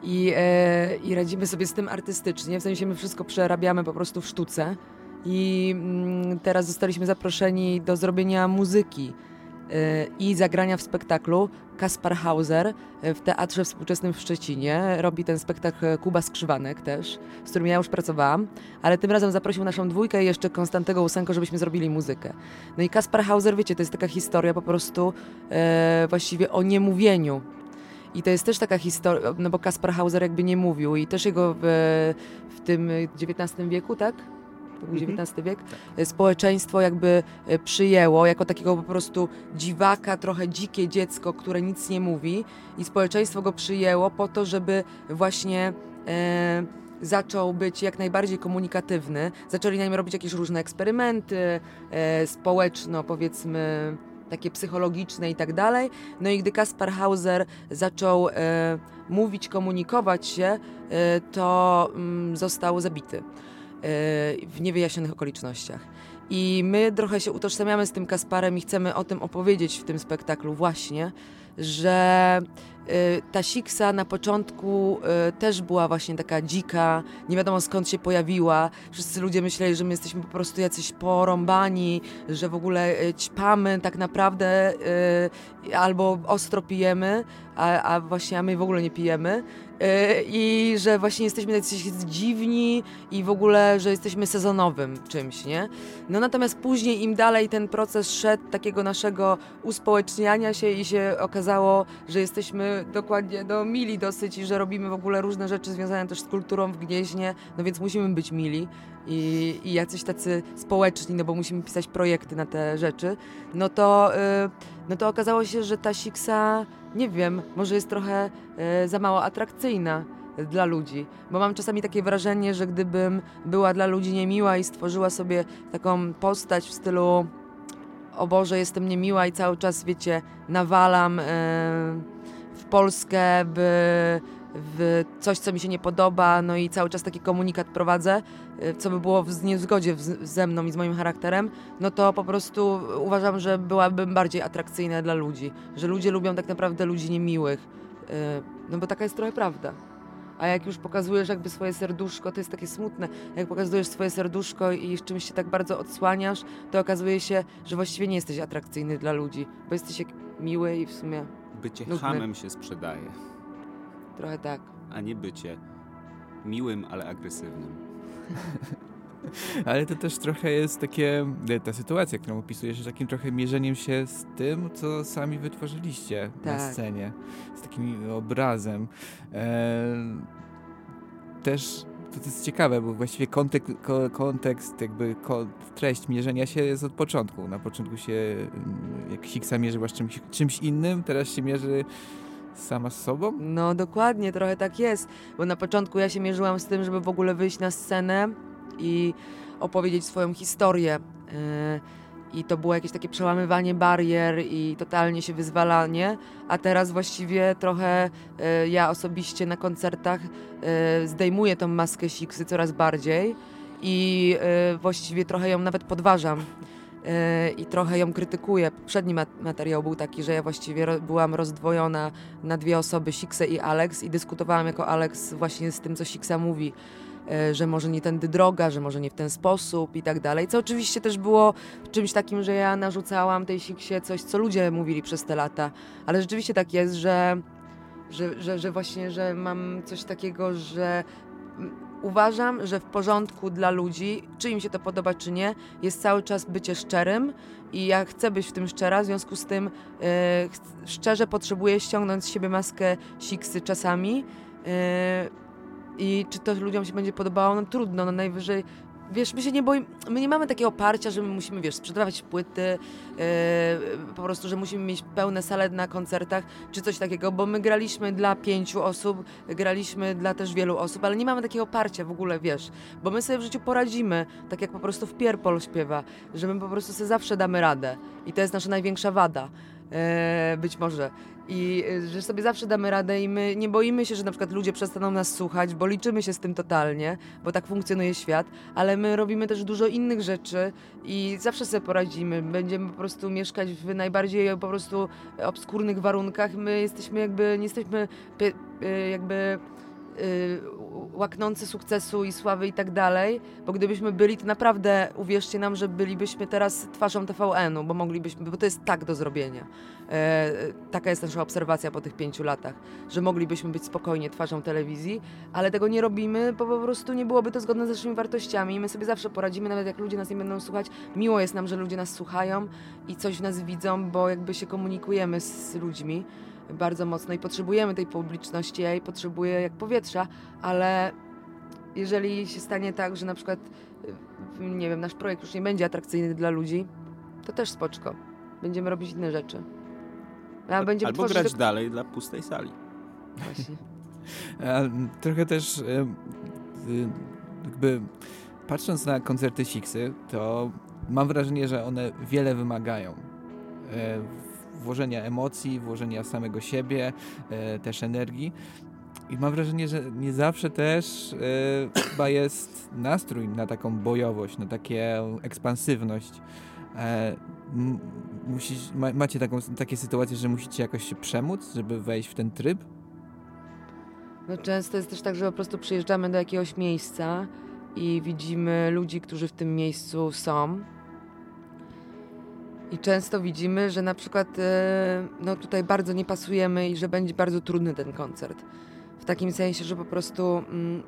Speaker 4: I, e, I radzimy sobie z tym artystycznie, w sensie my wszystko przerabiamy po prostu w sztuce. I mm, teraz zostaliśmy zaproszeni do zrobienia muzyki e, i zagrania w spektaklu. Kaspar Hauser e, w Teatrze Współczesnym w Szczecinie robi ten spektakl Kuba Skrzywanek też, z którym ja już pracowałam, ale tym razem zaprosił naszą dwójkę i jeszcze Konstantego Łusenko, żebyśmy zrobili muzykę. No i Kaspar Hauser, wiecie, to jest taka historia po prostu e, właściwie o niemówieniu. I to jest też taka historia, no bo Kaspar Hauser jakby nie mówił i też jego w, w tym XIX wieku, tak? To był XIX wiek. E, Społeczeństwo jakby e, przyjęło jako takiego po prostu dziwaka, trochę dzikie dziecko, które nic nie mówi i społeczeństwo go przyjęło po to, żeby właśnie e, zaczął być jak najbardziej komunikatywny. Zaczęli na nim robić jakieś różne eksperymenty e, społeczno, powiedzmy takie psychologiczne i tak dalej. No i gdy Kaspar Hauser zaczął e, mówić, komunikować się, e, to mm, został zabity e, w niewyjaśnionych okolicznościach. I my trochę się utożsamiamy z tym Kasparem i chcemy o tym opowiedzieć w tym spektaklu właśnie, że y, ta Siksa na początku y, też była właśnie taka dzika, nie wiadomo skąd się pojawiła. Wszyscy ludzie myśleli, że my jesteśmy po prostu jacyś porąbani, że w ogóle y, ćpamy tak naprawdę albo ostro pijemy, a, a właśnie a my w ogóle nie pijemy. Y, I że właśnie jesteśmy jacyś dziwni i w ogóle, że jesteśmy sezonowym czymś, nie? No natomiast później im dalej ten proces szedł takiego naszego uspołeczniania się i się okazało, że jesteśmy dokładnie no, mili dosyć i że robimy w ogóle różne rzeczy związane też z kulturą w Gnieźnie, no więc musimy być mili i, i jacyś tacy społeczni, no bo musimy pisać projekty na te rzeczy, no to, y, no to okazało się, że ta Siksa, nie wiem, może jest trochę y, za mało atrakcyjna dla ludzi. Bo mam czasami takie wrażenie, że gdybym była dla ludzi niemiła i stworzyła sobie taką postać w stylu o Boże, jestem niemiła i cały czas, wiecie, nawalam e, w Polskę, w, w coś, co mi się nie podoba, no i cały czas taki komunikat prowadzę, e, co by było w niezgodzie ze mną i z moim charakterem, no to po prostu uważam, że byłabym bardziej atrakcyjna dla ludzi. Że ludzie lubią tak naprawdę ludzi niemiłych. E, No bo taka jest trochę prawda. A jak już pokazujesz jakby swoje serduszko, to jest takie smutne. Jak pokazujesz swoje serduszko i z czymś się tak bardzo odsłaniasz, to okazuje się, że właściwie nie jesteś atrakcyjny dla ludzi, bo jesteś jak miły i w sumie
Speaker 5: Bycie
Speaker 4: Nudny.
Speaker 5: hamem się sprzedaje,
Speaker 4: trochę tak.
Speaker 5: a nie bycie miłym, ale agresywnym. [laughs]
Speaker 3: Ale to też trochę jest takie, e, ta sytuacja, którą opisujesz, jest takim trochę mierzeniem się z tym, co sami wytworzyliście na
Speaker 4: Tak.
Speaker 3: scenie, z takim obrazem. E, też to jest ciekawe, bo właściwie kontekst, ko, kontekst jakby ko, treść mierzenia się jest od początku. Na początku się, mm, jak Siksa mierzyła z czymś, czymś innym, teraz się mierzy sama z sobą.
Speaker 4: No dokładnie, trochę tak jest. Bo na początku ja się mierzyłam z tym, żeby w ogóle wyjść na scenę i opowiedzieć swoją historię. Yy, I to było jakieś takie przełamywanie barier i totalnie się wyzwalanie. A teraz właściwie trochę yy, ja osobiście na koncertach yy, zdejmuję tą maskę siksy coraz bardziej i yy, właściwie trochę ją nawet podważam. I trochę ją krytykuję. Poprzedni mat- materiał był taki, że ja właściwie byłam rozdwojona na dwie osoby, Siksę i Alex i dyskutowałam jako Alex właśnie z tym, co Siksa mówi, e, że może nie tędy droga, że może nie w ten sposób i tak dalej, co oczywiście też było czymś takim, że ja narzucałam tej Siksie coś, co ludzie mówili przez te lata, ale rzeczywiście tak jest, że, że, że, że właśnie, że mam coś takiego, że uważam, że w porządku dla ludzi, czy im się to podoba, czy nie, jest cały czas bycie szczerym i ja chcę być w tym szczera, w związku z tym ch- szczerze potrzebuję ściągnąć z siebie maskę siksy czasami. e, I czy to ludziom się będzie podobało? No trudno, no najwyżej. Wiesz, my się nie boimy, my nie mamy takiego oparcia, że my musimy, wiesz, sprzedawać płyty, e, po prostu, że musimy mieć pełne sale na koncertach, czy coś takiego, bo my graliśmy dla pięciu osób, graliśmy dla też wielu osób, ale nie mamy takiego oparcia w ogóle, wiesz, bo my sobie w życiu poradzimy, tak jak po prostu w Pierpol śpiewa, że my po prostu sobie zawsze damy radę i to jest nasza największa wada, e, być może. I e, że sobie zawsze damy radę i my nie boimy się, że na przykład ludzie przestaną nas słuchać, bo liczymy się z tym totalnie, bo tak funkcjonuje świat, ale my robimy też dużo innych rzeczy i zawsze sobie poradzimy. Będziemy po prostu mieszkać w najbardziej po prostu obskurnych warunkach. My jesteśmy jakby, nie jesteśmy e, jakby y, łaknący sukcesu i sławy i tak dalej, bo gdybyśmy byli, to naprawdę uwierzcie nam, że bylibyśmy teraz twarzą TVN-u, bo moglibyśmy, bo to jest tak do zrobienia. E, taka jest nasza obserwacja po tych pięciu latach, że moglibyśmy być spokojnie twarzą telewizji, ale tego nie robimy, bo po prostu nie byłoby to zgodne z naszymi wartościami my sobie zawsze poradzimy, nawet jak ludzie nas nie będą słuchać. Miło jest nam, że ludzie nas słuchają i coś w nas widzą, bo jakby się komunikujemy z ludźmi bardzo mocno i potrzebujemy tej publiczności, ja jej potrzebuję jak powietrza, ale jeżeli się stanie tak, że na przykład, y, nie wiem, nasz projekt już nie będzie atrakcyjny dla ludzi, to też spoczko. Będziemy robić inne rzeczy. A będziemy
Speaker 5: Albo grać dalej dla pustej sali.
Speaker 4: Właśnie. [laughs]
Speaker 3: Trochę też e, y, jakby patrząc na koncerty Siksy, to mam wrażenie, że one wiele wymagają. Włożenia emocji, włożenia samego siebie, e, też energii. I mam wrażenie, że nie zawsze też e, chyba jest nastrój na taką bojowość, na takie ekspansywność. E, musisz, ma, macie taką, takie sytuacje, że musicie jakoś się przemóc, żeby wejść w ten tryb?
Speaker 4: No często jest też tak, że po prostu przyjeżdżamy do jakiegoś miejsca i widzimy ludzi, którzy w tym miejscu są. I często widzimy, że na przykład e, no tutaj bardzo nie pasujemy i że będzie bardzo trudny ten koncert. W takim sensie, że po prostu mm,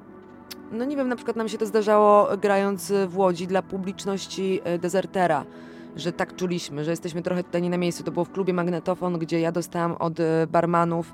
Speaker 4: no nie wiem, na przykład nam się to zdarzało grając w Łodzi dla publiczności e, dezertera, że tak czuliśmy, że jesteśmy trochę tutaj nie na miejscu. To było w klubie Magnetofon, gdzie ja dostałam od e, barmanów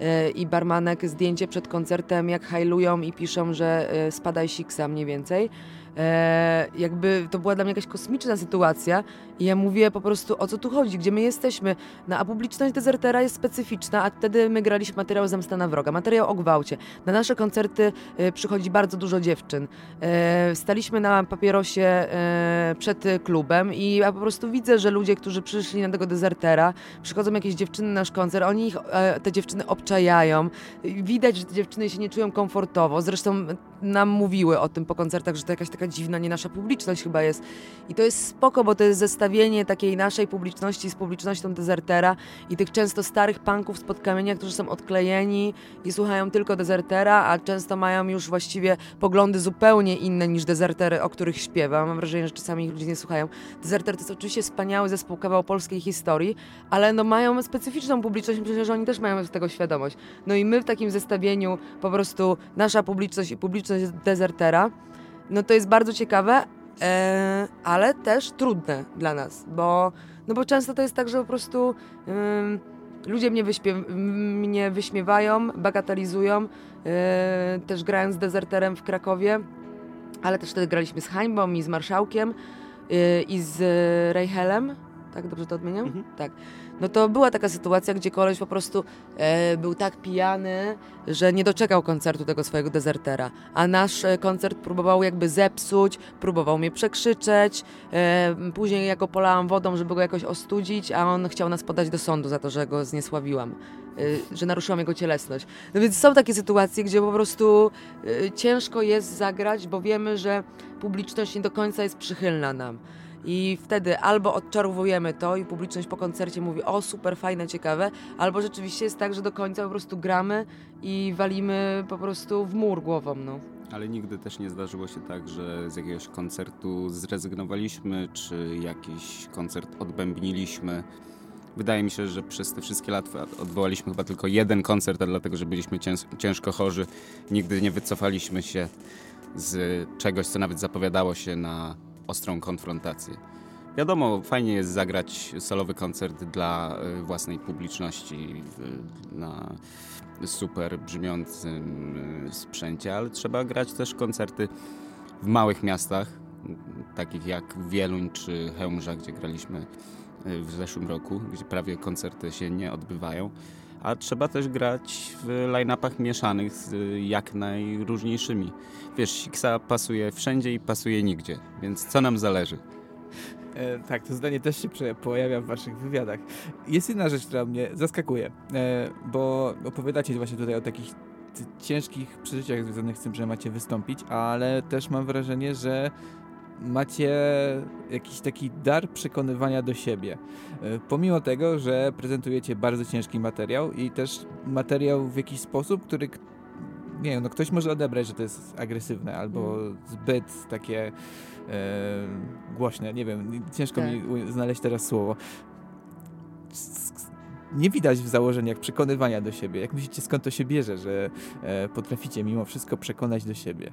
Speaker 4: e, i barmanek zdjęcie przed koncertem, jak hajlują i piszą, że e, spadaj siksa mniej więcej. E, jakby to była dla mnie jakaś kosmiczna sytuacja i ja mówię po prostu o co tu chodzi, gdzie my jesteśmy. No a publiczność dezertera jest specyficzna, a wtedy my graliśmy materiał Zemsta na wroga, materiał o gwałcie. Na nasze koncerty e, przychodzi bardzo dużo dziewczyn. E, staliśmy na papierosie e, przed klubem i ja po prostu widzę, że ludzie, którzy przyszli na tego dezertera, przychodzą jakieś dziewczyny na nasz koncert, oni ich, e, te dziewczyny obczajają. Widać, że te dziewczyny się nie czują komfortowo. Zresztą nam mówiły o tym po koncertach, że to jakaś taka dziwna, nie nasza publiczność chyba jest. I to jest spoko, bo to jest zestawienie takiej naszej publiczności z publicznością dezertera i tych często starych punków z podkamienia, którzy są odklejeni i słuchają tylko dezertera, a często mają już właściwie poglądy zupełnie inne niż dezertery, o których śpiewa. Mam wrażenie, że czasami ich ludzie nie słuchają. Dezerter to jest oczywiście wspaniały zespół kawał polskiej historii, ale no mają specyficzną publiczność, myślę, że oni też mają z tego świadomość. No i my w takim zestawieniu po prostu nasza publiczność i publiczność dezertera, no to jest bardzo ciekawe, e, ale też trudne dla nas, bo, no bo często to jest tak, że po prostu ym, ludzie mnie, wyśpiew- mnie wyśmiewają, bagatelizują, e, też grając z dezerterem w Krakowie, ale też wtedy graliśmy z Hańbą i z Marszałkiem e, i z Rejhelem, tak dobrze to odmieniam?
Speaker 5: Mhm.
Speaker 4: Tak. No to była taka sytuacja, gdzie koleś po prostu e, był tak pijany, że nie doczekał koncertu tego swojego dezertera. A nasz e, koncert próbował jakby zepsuć, próbował mnie przekrzyczeć. E, później ja go polałam wodą, żeby go jakoś ostudzić, a on chciał nas podać do sądu za to, że go zniesławiłam. E, że naruszyłam jego cielesność. No więc są takie sytuacje, gdzie po prostu e, ciężko jest zagrać, bo wiemy, że publiczność nie do końca jest przychylna nam. I wtedy albo odczarowujemy to i publiczność po koncercie mówi o super, fajne, ciekawe, albo rzeczywiście jest tak, że do końca po prostu gramy i walimy po prostu w mur głową. No.
Speaker 5: Ale nigdy też nie zdarzyło się tak, że z jakiegoś koncertu zrezygnowaliśmy, czy jakiś koncert odbębniliśmy. Wydaje mi się, że przez te wszystkie lata odwołaliśmy chyba tylko jeden koncert, a dlatego, że byliśmy cięż, ciężko chorzy. Nigdy nie wycofaliśmy się z czegoś, co nawet zapowiadało się na ostrą konfrontację. Wiadomo, fajnie jest zagrać solowy koncert dla y, własnej publiczności y, na super brzmiącym y, sprzęcie, ale trzeba grać też koncerty w małych miastach, takich jak Wieluń czy Chełmża, gdzie graliśmy w zeszłym roku, gdzie prawie koncerty się nie odbywają. A trzeba też grać w line-upach mieszanych z jak najróżniejszymi. Wiesz, Siksa pasuje wszędzie i pasuje nigdzie, więc co nam zależy?
Speaker 3: E, tak, to zdanie też się pojawia w waszych wywiadach. Jest jedna rzecz, która mnie zaskakuje, e, bo opowiadacie właśnie tutaj o takich ciężkich przeżyciach związanych z tym, że macie wystąpić, ale też mam wrażenie, że macie jakiś taki dar przekonywania do siebie. E, Pomimo tego, że prezentujecie bardzo ciężki materiał i też materiał w jakiś sposób, który nie wiem, no ktoś może odebrać, że to jest agresywne albo zbyt takie e, głośne, nie wiem, ciężko
Speaker 4: Tak.
Speaker 3: mi znaleźć teraz słowo. Nie widać w założeniach przekonywania do siebie. Jak myślicie, skąd to się bierze, że e, potraficie mimo wszystko przekonać do siebie?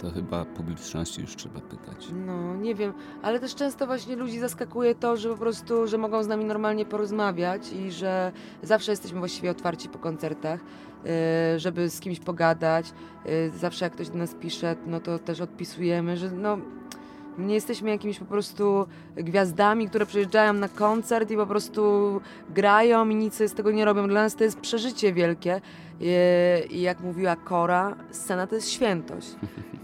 Speaker 5: To chyba publiczności już trzeba pytać.
Speaker 4: No, nie wiem, ale też często właśnie ludzi zaskakuje to, że po prostu, że mogą z nami normalnie porozmawiać i że zawsze jesteśmy właściwie otwarci po koncertach, yy, żeby z kimś pogadać. Yy, zawsze jak ktoś do nas pisze, no to też odpisujemy, że no nie jesteśmy jakimiś po prostu gwiazdami, które przyjeżdżają na koncert i po prostu grają i nic z tego nie robią. Dla nas to jest przeżycie wielkie. I jak mówiła Kora, scena to jest świętość.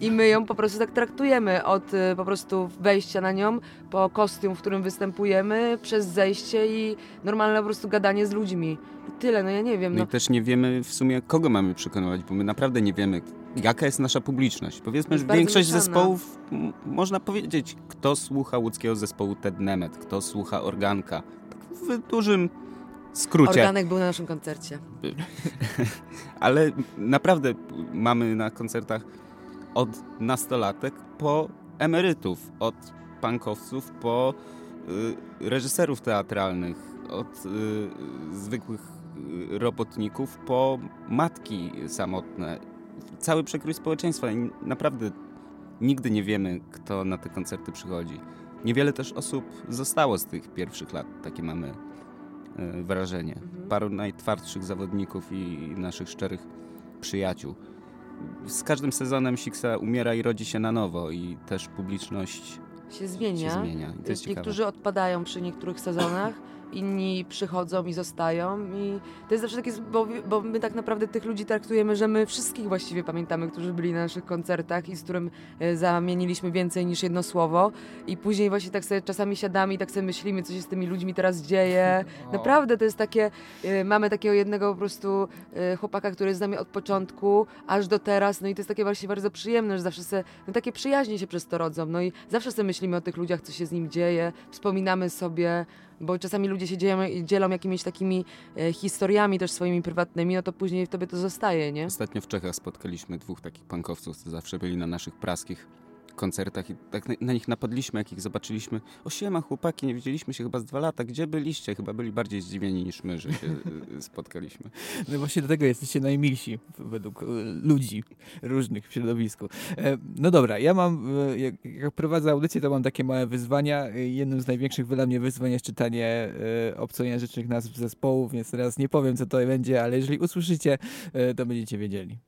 Speaker 4: I my ją po prostu tak traktujemy od y, po prostu wejścia na nią, po kostium, w którym występujemy, przez zejście i normalne po prostu gadanie z ludźmi. I tyle, no ja nie wiem.
Speaker 5: No
Speaker 4: No,
Speaker 5: i też nie wiemy w sumie, kogo mamy przekonywać, bo my naprawdę nie wiemy, jaka jest nasza publiczność. Powiedzmy, że większość
Speaker 4: mieszana.
Speaker 5: zespołów, m, można powiedzieć, kto słucha łódzkiego zespołu Ted Nemet, kto słucha Organka. Tak w dużym skrócie.
Speaker 4: Organek był na naszym koncercie. [laughs]
Speaker 5: Ale naprawdę mamy na koncertach od nastolatek po emerytów, od punkowców po y, reżyserów teatralnych, od y, zwykłych y, robotników po matki samotne. Cały przekrój społeczeństwa i naprawdę nigdy nie wiemy, kto na te koncerty przychodzi. Niewiele też osób zostało z tych pierwszych lat, takie mamy y, wrażenie.
Speaker 4: Mhm.
Speaker 5: Paru najtwardszych zawodników i naszych szczerych przyjaciół. z każdym sezonem Siksa umiera i rodzi się na nowo i też publiczność
Speaker 4: Się zmienia.
Speaker 5: się zmienia.
Speaker 4: Niektórzy odpadają przy niektórych sezonach, inni przychodzą i zostają. I to jest zawsze takie, bo, bo my tak naprawdę tych ludzi traktujemy, że my wszystkich właściwie pamiętamy, którzy byli na naszych koncertach i z którym e, zamieniliśmy więcej niż jedno słowo. I później właśnie tak sobie czasami siadamy i tak sobie myślimy, co się z tymi ludźmi teraz dzieje. [laughs] Naprawdę to jest takie, e, mamy takiego jednego po prostu e, chłopaka, który jest z nami od początku aż do teraz, no i to jest takie właśnie bardzo przyjemne, że zawsze se, no takie przyjaźnie się przez to rodzą, no i zawsze sobie myślimy o tych ludziach, co się z nim dzieje, wspominamy sobie, bo czasami ludzie się dzieją, dzielą jakimiś takimi e, historiami też swoimi prywatnymi, no to później w tobie to zostaje, nie?
Speaker 5: Ostatnio w Czechach spotkaliśmy dwóch takich punkowców, co zawsze byli na naszych praskich koncertach i tak na, na nich napadliśmy, jak ich zobaczyliśmy. O siema chłopaki, nie widzieliśmy się chyba z dwa lata. Gdzie byliście? Chyba byli bardziej zdziwieni niż my, że się y, spotkaliśmy. [laughs]
Speaker 3: No właśnie do tego jesteście najmilsi według e, ludzi różnych w środowisku. E, No dobra, ja mam, jak, jak prowadzę audycję, to mam takie małe wyzwania. Jednym z największych dla mnie wyzwań jest czytanie obcojęzycznych nazw zespołów, więc teraz nie powiem, co to będzie, ale jeżeli usłyszycie, to będziecie wiedzieli.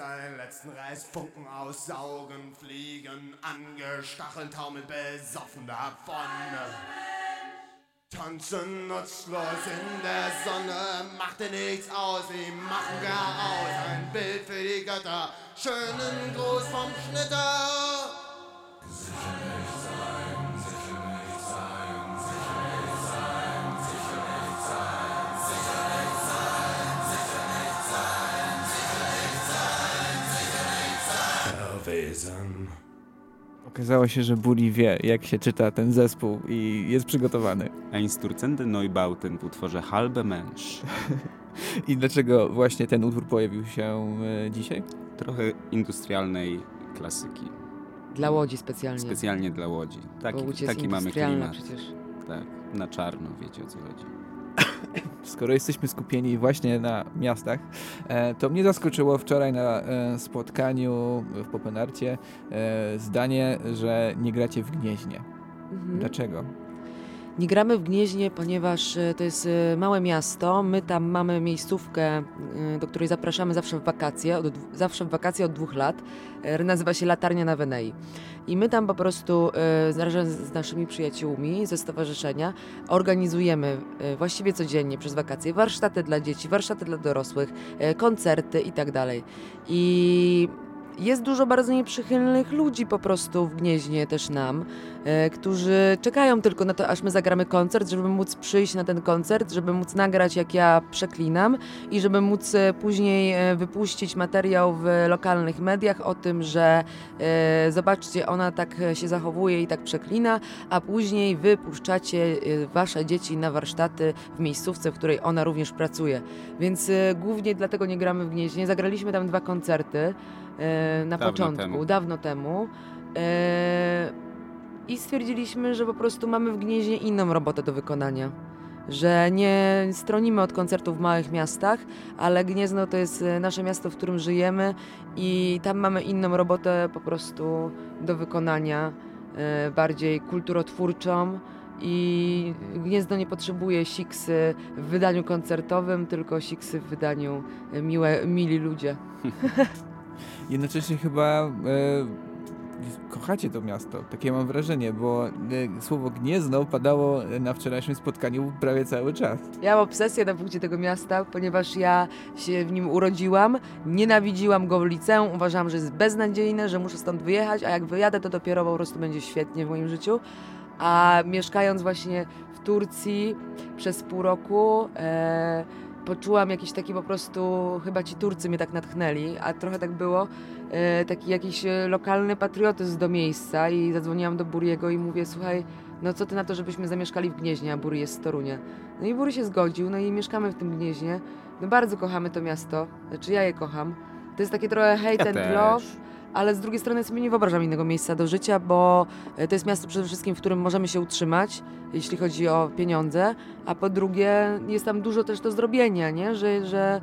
Speaker 7: Den letzten Restfunken aussaugen, fliegen, angestachelt, taumeln besoffen davon.
Speaker 10: Tanzen nutzlos in der Sonne, machte nichts aus, sie machen gar aus. Ein Bild für die Götter, schönen Gruß vom Schnitter. Verwesen.
Speaker 3: Okazało się, że Buri wie, jak się czyta ten zespół i jest przygotowany.
Speaker 5: Einsturzende Neubauten w utworze Halbe Mensch. [laughs]
Speaker 3: I dlaczego właśnie ten utwór pojawił się e, dzisiaj?
Speaker 5: Trochę industrialnej klasyki.
Speaker 4: Dla Łodzi specjalnie.
Speaker 5: Specjalnie dla Łodzi. Taki,
Speaker 4: Bo Łódź jest
Speaker 5: taki mamy klimat.
Speaker 4: przecież.
Speaker 5: Tak, na czarno, wiecie o co chodzi.
Speaker 3: Skoro jesteśmy skupieni właśnie na miastach, e, to mnie zaskoczyło wczoraj na e, spotkaniu w Popenarcie e, zdanie, że nie gracie w Gnieźnie.
Speaker 4: Mhm.
Speaker 3: Dlaczego?
Speaker 4: Nie gramy w Gnieźnie, ponieważ e, to jest e, małe miasto. My tam mamy miejscówkę, e, do której zapraszamy zawsze w wakacje, od, zawsze w wakacje od dwóch lat. Nazywa się Latarnia na Wenei. I my tam po prostu razem z naszymi przyjaciółmi ze stowarzyszenia organizujemy właściwie codziennie przez wakacje warsztaty dla dzieci, warsztaty dla dorosłych, koncerty i tak jest dużo bardzo nieprzychylnych ludzi po prostu w Gnieźnie też nam, e, którzy czekają tylko na to, aż my zagramy koncert, żeby móc przyjść na ten koncert, żeby móc nagrać jak ja przeklinam i żeby móc e, później e, wypuścić materiał w lokalnych mediach o tym, że e, zobaczcie, ona tak się zachowuje i tak przeklina, a później wy puszczacie e, wasze dzieci na warsztaty w miejscówce, w której ona również pracuje. Więc głównie dlatego nie gramy w Gnieźnie. Zagraliśmy tam dwa koncerty na
Speaker 5: Dawno
Speaker 4: początku,
Speaker 5: temu.
Speaker 4: dawno temu. E, I stwierdziliśmy, że po prostu mamy w Gnieźnie inną robotę do wykonania. Że nie stronimy od koncertów w małych miastach, ale Gniezno to jest e, nasze miasto, w którym żyjemy i tam mamy inną robotę po prostu do wykonania, e, bardziej kulturotwórczą. I Gniezno nie potrzebuje siksy w wydaniu koncertowym, tylko siksy w wydaniu e, miłe, mili ludzie. [laughs]
Speaker 3: Jednocześnie chyba e, kochacie to miasto, takie mam wrażenie, bo e, słowo Gniezno padało na wczorajszym spotkaniu prawie cały czas.
Speaker 4: Ja mam obsesję na punkcie tego miasta, ponieważ ja się w nim urodziłam, nienawidziłam go w liceum, uważałam, że jest beznadziejne, że muszę stąd wyjechać, a jak wyjadę, to dopiero po prostu będzie świetnie w moim życiu. A mieszkając właśnie w Turcji przez pół roku, e, poczułam jakiś taki po prostu, chyba ci Turcy mnie tak natchnęli, a trochę tak było, e, taki jakiś e, lokalny patriotyzm do miejsca i zadzwoniłam do Buriego i mówię, słuchaj, no co ty na to, żebyśmy zamieszkali w Gnieźnie, a Buri jest z Torunia. No i Bury się zgodził, no i mieszkamy w tym Gnieźnie. No bardzo kochamy to miasto, znaczy ja je kocham. To jest takie trochę hate
Speaker 5: Ja
Speaker 4: and
Speaker 5: też.
Speaker 4: love, ale z drugiej strony sobie nie wyobrażam innego miejsca do życia, bo e, to jest miasto przede wszystkim, w którym możemy się utrzymać, jeśli chodzi o pieniądze, a po drugie jest tam dużo też do zrobienia, nie? że, że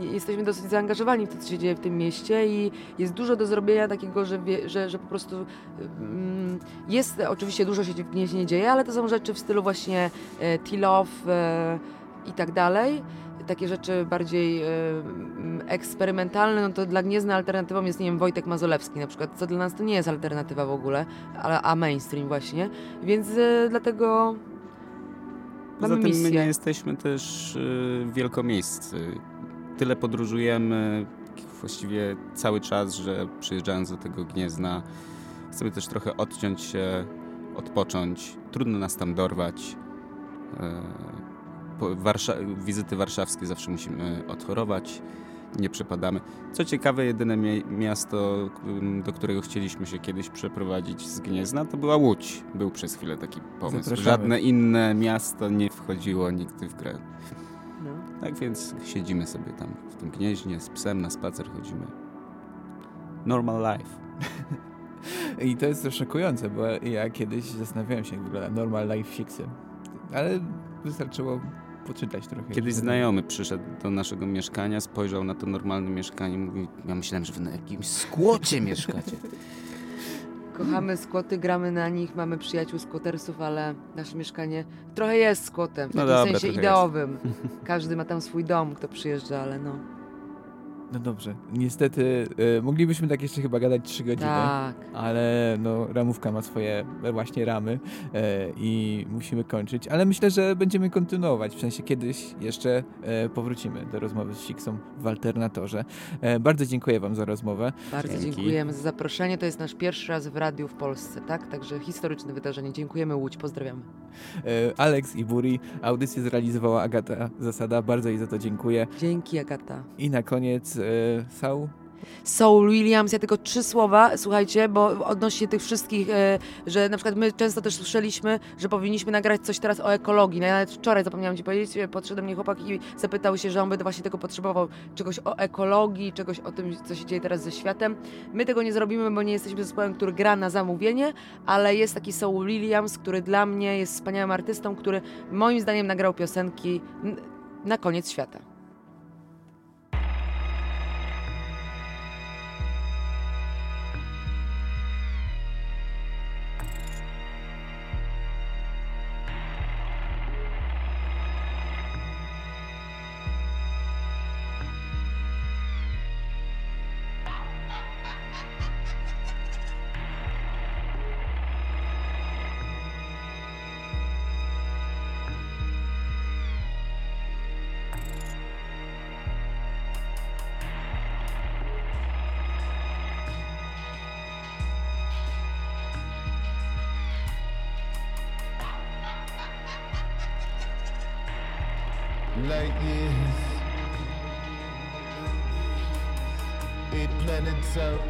Speaker 4: jesteśmy dosyć zaangażowani w to, co się dzieje w tym mieście i jest dużo do zrobienia takiego, że, wie, że, że po prostu jest, oczywiście dużo się w Gnieźnie dzieje, ale to są rzeczy w stylu właśnie e, Tilow e, i tak dalej. Takie rzeczy bardziej mm, eksperymentalne, no to dla Gniezna alternatywą jest, nie wiem, Wojtek Mazolewski na przykład, co dla nas to nie jest alternatywa w ogóle, ale, a mainstream właśnie, więc e, dlatego
Speaker 5: Poza
Speaker 4: mamy
Speaker 5: tym my
Speaker 4: misję.
Speaker 5: nie jesteśmy też y, wielkomiejscy. Tyle podróżujemy właściwie cały czas, że przyjeżdżając do tego Gniezna chcemy też trochę odciąć się, odpocząć. Trudno nas tam dorwać. Warsza- wizyty warszawskie zawsze musimy odchorować. Nie przepadamy. Co ciekawe, jedyne mie- miasto, do którego chcieliśmy się kiedyś przeprowadzić z Gniezna, to była Łódź. Był przez chwilę taki pomysł.
Speaker 3: Zapraszamy.
Speaker 5: Żadne inne miasto nie wchodziło nigdy w grę.
Speaker 4: No.
Speaker 5: Tak więc siedzimy sobie tam w tym gnieźnie z psem na spacer chodzimy. Normal life. [laughs]
Speaker 3: I to jest szokujące, bo ja kiedyś zastanawiałem się, jak wygląda normal life fixy. Ale wystarczyło poczytać trochę.
Speaker 5: Kiedyś znajomy przyszedł do naszego mieszkania, spojrzał na to normalne mieszkanie i mówi, ja myślałem, że wy na jakimś skłocie mieszkacie. [laughs]
Speaker 4: Kochamy skłoty, gramy na nich, mamy przyjaciół skłotersów, ale nasze mieszkanie trochę jest skłotem, w
Speaker 5: No
Speaker 4: takim
Speaker 5: dobra,
Speaker 4: sensie ideowym. [laughs] Każdy ma tam swój dom, kto przyjeżdża, ale no.
Speaker 3: No dobrze, niestety e, moglibyśmy tak jeszcze chyba gadać 3 godziny,
Speaker 4: Tak.
Speaker 3: ale no ramówka ma swoje właśnie ramy e, i musimy kończyć, ale myślę, że będziemy kontynuować, w sensie kiedyś jeszcze e, powrócimy do rozmowy z Siksą w Alternatorze. Bardzo dziękuję wam za rozmowę.
Speaker 4: Bardzo
Speaker 3: Dzięki.
Speaker 4: dziękujemy za zaproszenie. To jest nasz pierwszy raz w radiu w Polsce, tak? Także historyczne wydarzenie. Dziękujemy Łódź, pozdrawiamy.
Speaker 3: Alex i Buri, audycję zrealizowała Agata Zasada, bardzo jej za to dziękuję.
Speaker 4: Dzięki Agata.
Speaker 3: I na koniec e, Sau.
Speaker 4: Soul Williams, ja tylko trzy słowa, słuchajcie, bo odnośnie tych wszystkich, e, że na przykład my często też słyszeliśmy, że powinniśmy nagrać coś teraz o ekologii. No ja nawet wczoraj zapomniałam ci powiedzieć, e, podszedł do mnie chłopak i zapytał się, że on by właśnie tego potrzebował, czegoś o ekologii, czegoś o tym, co się dzieje teraz ze światem. My tego nie zrobimy, bo nie jesteśmy zespołem, który gra na zamówienie, ale jest taki Soul Williams, który dla mnie jest wspaniałym artystą, który moim zdaniem nagrał piosenki na koniec świata.
Speaker 11: Light years, Eight planets out.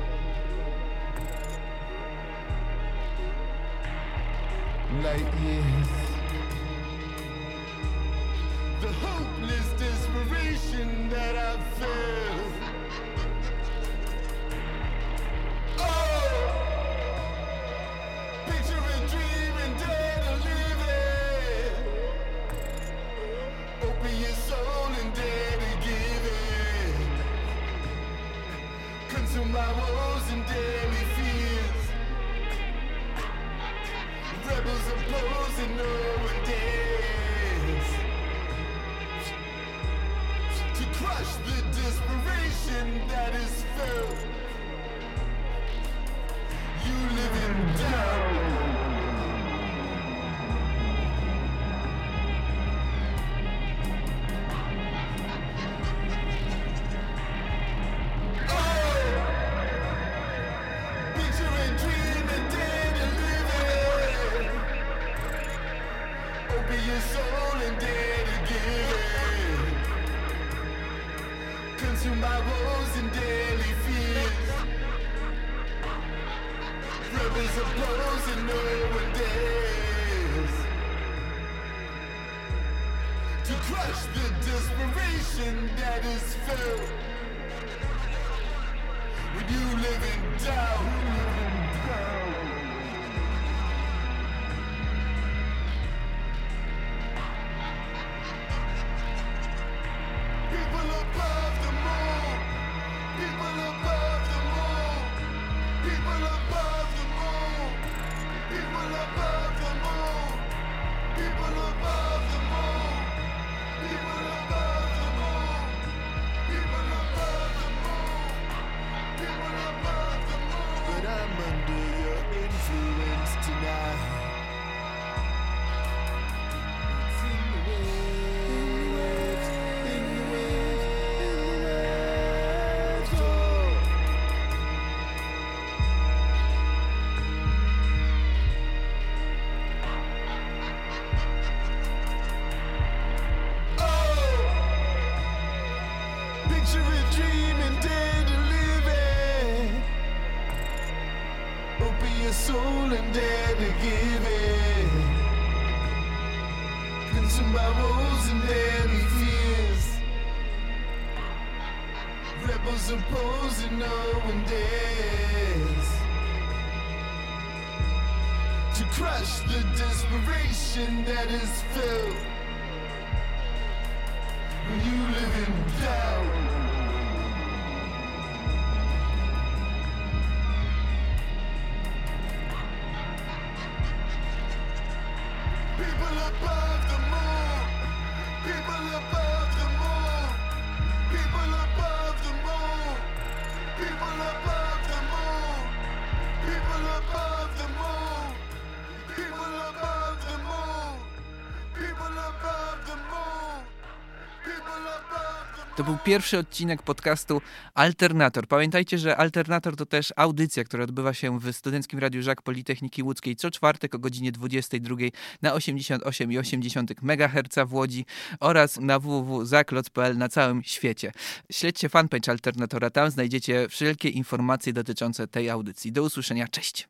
Speaker 11: Light years.
Speaker 3: To był pierwszy odcinek podcastu Alternator. Pamiętajcie, że Alternator to też audycja, która odbywa się w Studenckim Radiu Żak Politechniki Łódzkiej co czwartek o godzinie 22 na 88,8 MHz w Łodzi oraz na www.zakloc.pl na całym świecie. Śledźcie fanpage Alternatora, tam znajdziecie wszelkie informacje dotyczące tej audycji. Do usłyszenia, cześć!